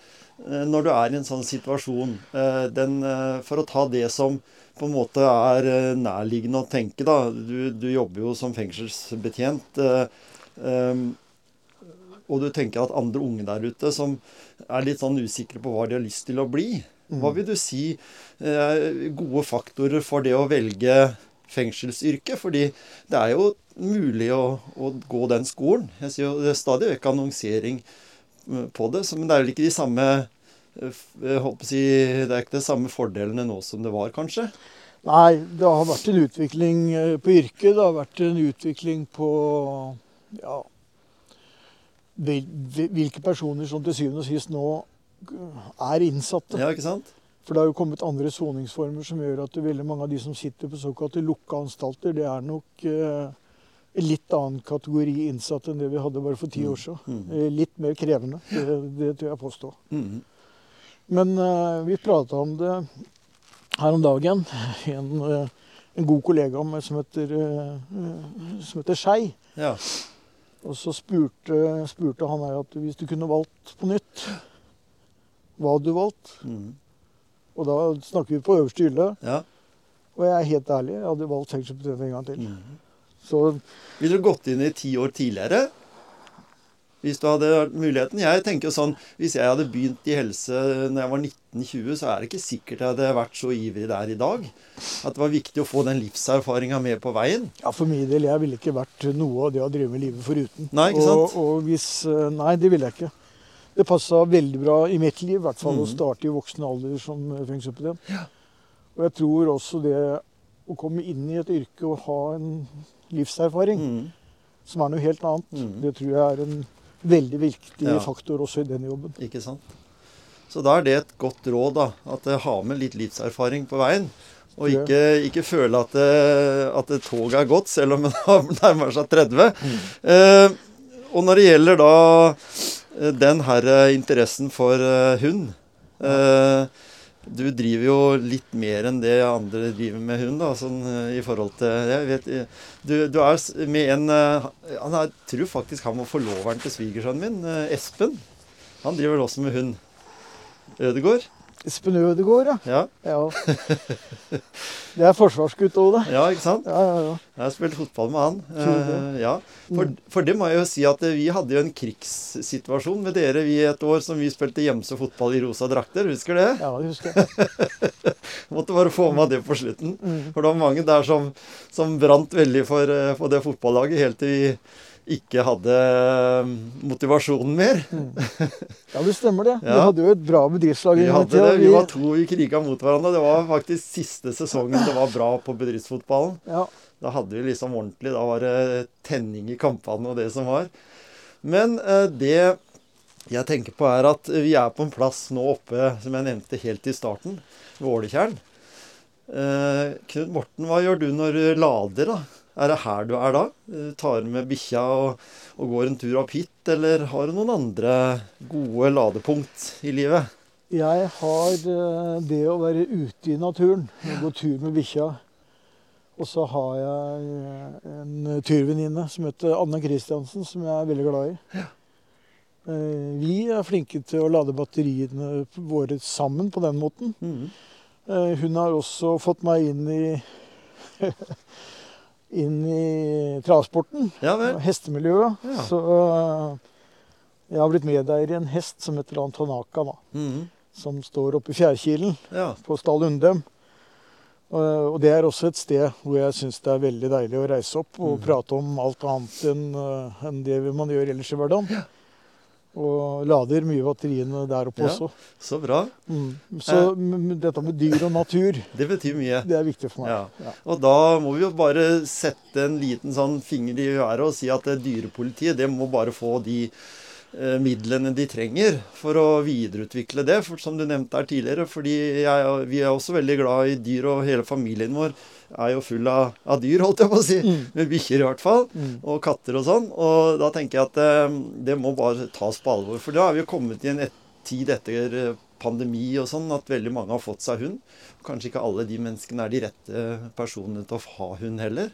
eh, når du er i en sånn situasjon, eh, den, for å ta det som på en måte er nærliggende å tenke, da. Du, du jobber jo som fengselsbetjent. Eh, og du tenker at andre unge der ute som er litt sånn usikre på hva de har lyst til å bli. Hva vil du si eh, gode faktorer for det å velge fengselsyrket? Fordi det er jo mulig å, å gå den skolen. Jeg sier jo det er stadig vekk annonsering eh, på det, men det er vel ikke de samme eh, å si, Det er ikke de samme fordelene nå som det var, kanskje? Nei, det har vært en utvikling eh, på yrket. Det har vært en utvikling på ja, hvilke personer som til syvende og sist nå er innsatte. Ja, ikke sant? For det har jo kommet andre soningsformer som gjør at veldig mange av de som sitter på såkalte lukka anstalter, det er nok eh, litt annen kategori innsatte enn det vi hadde bare for ti år siden. Mm. Eh, Litt mer krevende, det, det tør jeg påstå. Mm. Men eh, vi prata om det her om dagen. En, eh, en god kollega av meg som heter, heter Skei. Ja. Og så spurte, spurte han meg at hvis du kunne valgt på nytt, hva hadde du valgt? Mm. Og da snakker vi på øverste hylle. ja. Og jeg er helt ærlig, jeg hadde valgt fengselsbetjent en gang til. Mm. Så Ville du gått inn i ti år tidligere? Hvis du hadde vært muligheten. Jeg tenker sånn, Hvis jeg hadde begynt i helse når jeg var 19-20, så er det ikke sikkert jeg hadde vært så ivrig der i dag. At det var viktig å få den livserfaringa med på veien. ja, for min del, jeg ville ikke vært noe av det å drive med livet foruten. Nei, ikke sant? Og, og hvis eh, Nei, det ville jeg ikke. Det passa veldig bra i mitt liv, i hvert fall å Mhm. starte i voksen alder som eh, Ja. Og jeg tror også det å komme inn i et yrke og ha en livserfaring Mm. som er noe helt annet, mm. det tror jeg er en veldig viktig Ja. faktor også i den jobben. Ikke sant? Så da er det et godt råd, da. At ha har med litt livserfaring på veien. Og ikke, ikke føle at, det, at det toget er gått, selv om det nærmer seg 30. Eh, og når det gjelder da eh, den her eh, interessen for eh, hund eh, Du driver jo litt mer enn det andre driver med hund, da, sånn eh, i forhold til Jeg vet eh, Du, du er med en eh, han er, tror faktisk han var forloveren til svigersønnen min, Espen. Han driver vel også med hund. Ødegård. Espen Ødegaard, ja. Ja, ja. Det er forsvarsgutt òg, det. ja ikke sant? Ja, ja, ja. Jeg har spilt fotball med han. Eh, ja. For, Mm. for det må jeg jo si at eh, vi hadde jo en krigssituasjon med dere vi et år som vi spilte Gjemse fotball i rosa drakter. Husker du det? ja, det husker jeg. Måtte bare få med det på slutten. Mm. For det var mange der som, som brant veldig for, eh, for det fotballaget helt til vi ikke hadde eh, motivasjonen mer. Ja, det stemmer det. Vi hadde jo et bra bedriftslag. Vi hadde det, vi var to i kriga mot hverandre. Det var faktisk siste sesongen det var bra på bedriftsfotballen. Ja, Da hadde vi liksom ordentlig Da var det tenning i kampene og det som var. Men eh, det jeg tenker på, er at vi er på en plass nå oppe, som jeg nevnte helt i starten, ved Åletjern. Eh, Knut Morten, hva gjør du når du lader, da? Er det her du er da? Eh, Tar med bikkja og, og går en tur opp hit, eller har du noen andre gode ladepunkt i livet? jeg har eh, det å være ute i naturen, gå tur med bikkja. Og så har jeg eh, en turvenninne som heter Anne Kristiansen, som jeg er veldig glad i. Ja. Vi er flinke til å lade batteriene våre sammen på den måten. Eh, Hun har også fått meg inn i inn i travsporten, Ja hestemiljøet. Ja. Så eh, jeg har blitt medeier i en hest som heter Antonaka, da, -hmm. som står oppe i Fjærkilen Ja. på Stall Undem. Eh, Og det er også et sted hvor jeg syns det er veldig deilig å reise opp og Mhm. prate om alt annet enn eh, enn det man gjør ellers i hverdagen. Og lader mye batteriene der oppe Ja. også. Så bra. Mm. Så eh. dette med dyr og natur, Det betyr mye. det er viktig for meg. Ja. Ja. Og da må vi jo bare sette en liten sånn finger i været og si at dyrepolitiet det må bare få de eh, midlene de trenger for å videreutvikle det, for, som du nevnte her tidligere. fordi jeg, vi er også veldig glad i dyr, og hele familien vår er jo full av, av dyr, holdt jeg på å si. Mm. Med bikkjer i hvert fall. Mm. Og katter og sånn. Og da tenker jeg at det, det må bare tas på alvor. For da er vi jo kommet i en et, tid etter eh, pandemi og sånn at veldig mange har fått seg hund. Kanskje ikke alle de menneskene er de rette personene til å ha hund heller.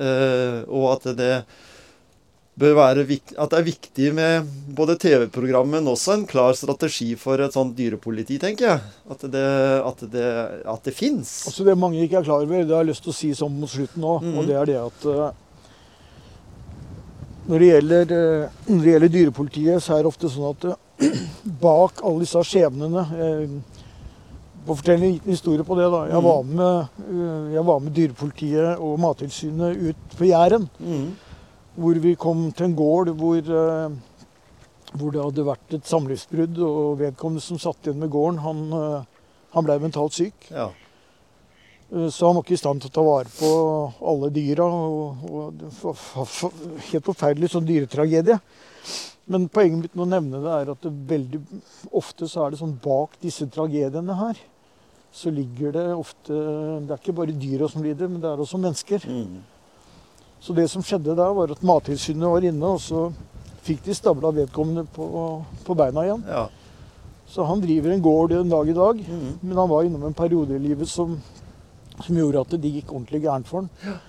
Uh, og at det vik- at det er viktig med både TV-programmet, men også en klar strategi for et sånt dyrepoliti, tenker jeg. At det, at det, at det fins. Altså det mange ikke er klar over, det har jeg lyst til å si sånn mot slutten nå, Mhm. og det er det at eh, når det, gjelder, eh, når det gjelder dyrepolitiet, så er det ofte sånn at eh, bak alle disse skjebnene For å fortelle en liten historie på det, da. Jeg Mhm. var med, jeg var med dyrepolitiet og Mattilsynet ut på Jæren. Mm. Hvor vi kom til en gård hvor, eh, hvor det hadde vært et samlivsbrudd, og vedkommende som satt igjen med gården, han, eh, han ble mentalt syk. Ja. Eh, Så han var ikke i stand til å ta vare på alle dyra. Og, og helt forferdelig sånn dyretragedie. Men poenget mitt med å nevne det er at det veldig ofte så er det sånn bak disse tragediene her, så ligger det ofte Det er ikke bare dyra som lider, men det er også mennesker. Mm. Så det som skjedde da, var at Mattilsynet var inne, og så fikk de stabla vedkommende på, på beina igjen. ja. Så han driver en gård en dag i dag. Mm. Men han var innom en periode i livet som, som gjorde at det gikk ordentlig gærent for han.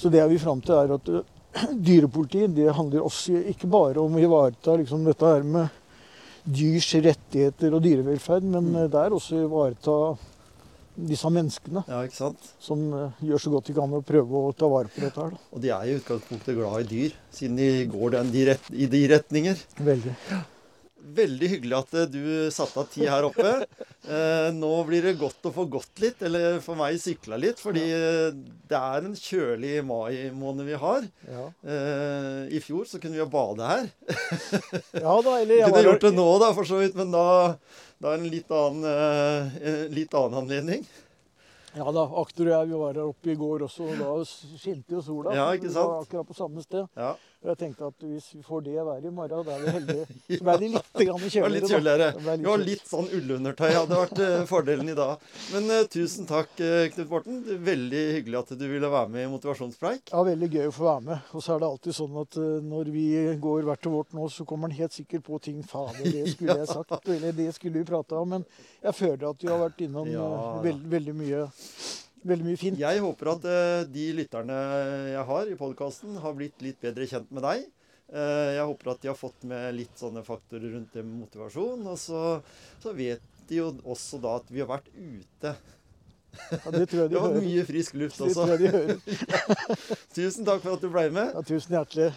Så det er vi fram til, er at uh, dyrepoliti det handler også ikke bare om å ivareta liksom, dette her med dyrs rettigheter og dyrevelferd, men Mm. uh, det er også å ivareta disse menneskene ja, som uh, gjør så godt de kan å prøve å ta vare på dette her. Da. Og de er i utgangspunktet glad i dyr, siden de går den de rett, i de retninger. Veldig. Veldig hyggelig at eh, du satte av tid her oppe. Eh, nå blir det godt å få gått litt, eller for meg sykla litt, fordi ja. det er en kjølig mai-måned vi har. Ja. Eh, I fjor så kunne vi jo bade her. ja da, eller jeg kunne var gjort det nå, da, for så vidt, men da, da er det en litt annen, eh, en litt annen anledning. Ja da, Aktor og jeg vi var her oppe i går også, og da skinte jo sola. Ja, ikke sant? Vi var akkurat på samme sted. Ja, Og jeg tenkte at hvis vi får det været i morgen, da er vi heldige. Så ble det litt kjøligere. litt kjøligere. Litt sånn ullundertøy, hadde vært eh, fordelen i dag. Men uh, tusen takk, eh, Knut Morten. Veldig hyggelig at du ville være med i Motivasjonspreik. Ja, Veldig gøy å få være med. Og så er det alltid sånn at uh, når vi går hvert til vårt nå, så kommer han helt sikkert på ting. Fader, det skulle jeg sagt. Eller det skulle vi prata om. Men jeg føler at vi har vært innom Ja. eh, veld, veldig mye Veldig mye fint. Jeg håper at eh, de lytterne jeg har i podkasten, har blitt litt bedre kjent med deg. Eh, jeg håper at de har fått med litt sånne faktorer rundt det med motivasjon. Og så, så vet de jo også da at vi har vært ute. Ja, det tror jeg Det de var hører. mye frisk luft også. Det tror jeg de hører. Tusen takk for at du ble med. Ja, tusen hjertelig.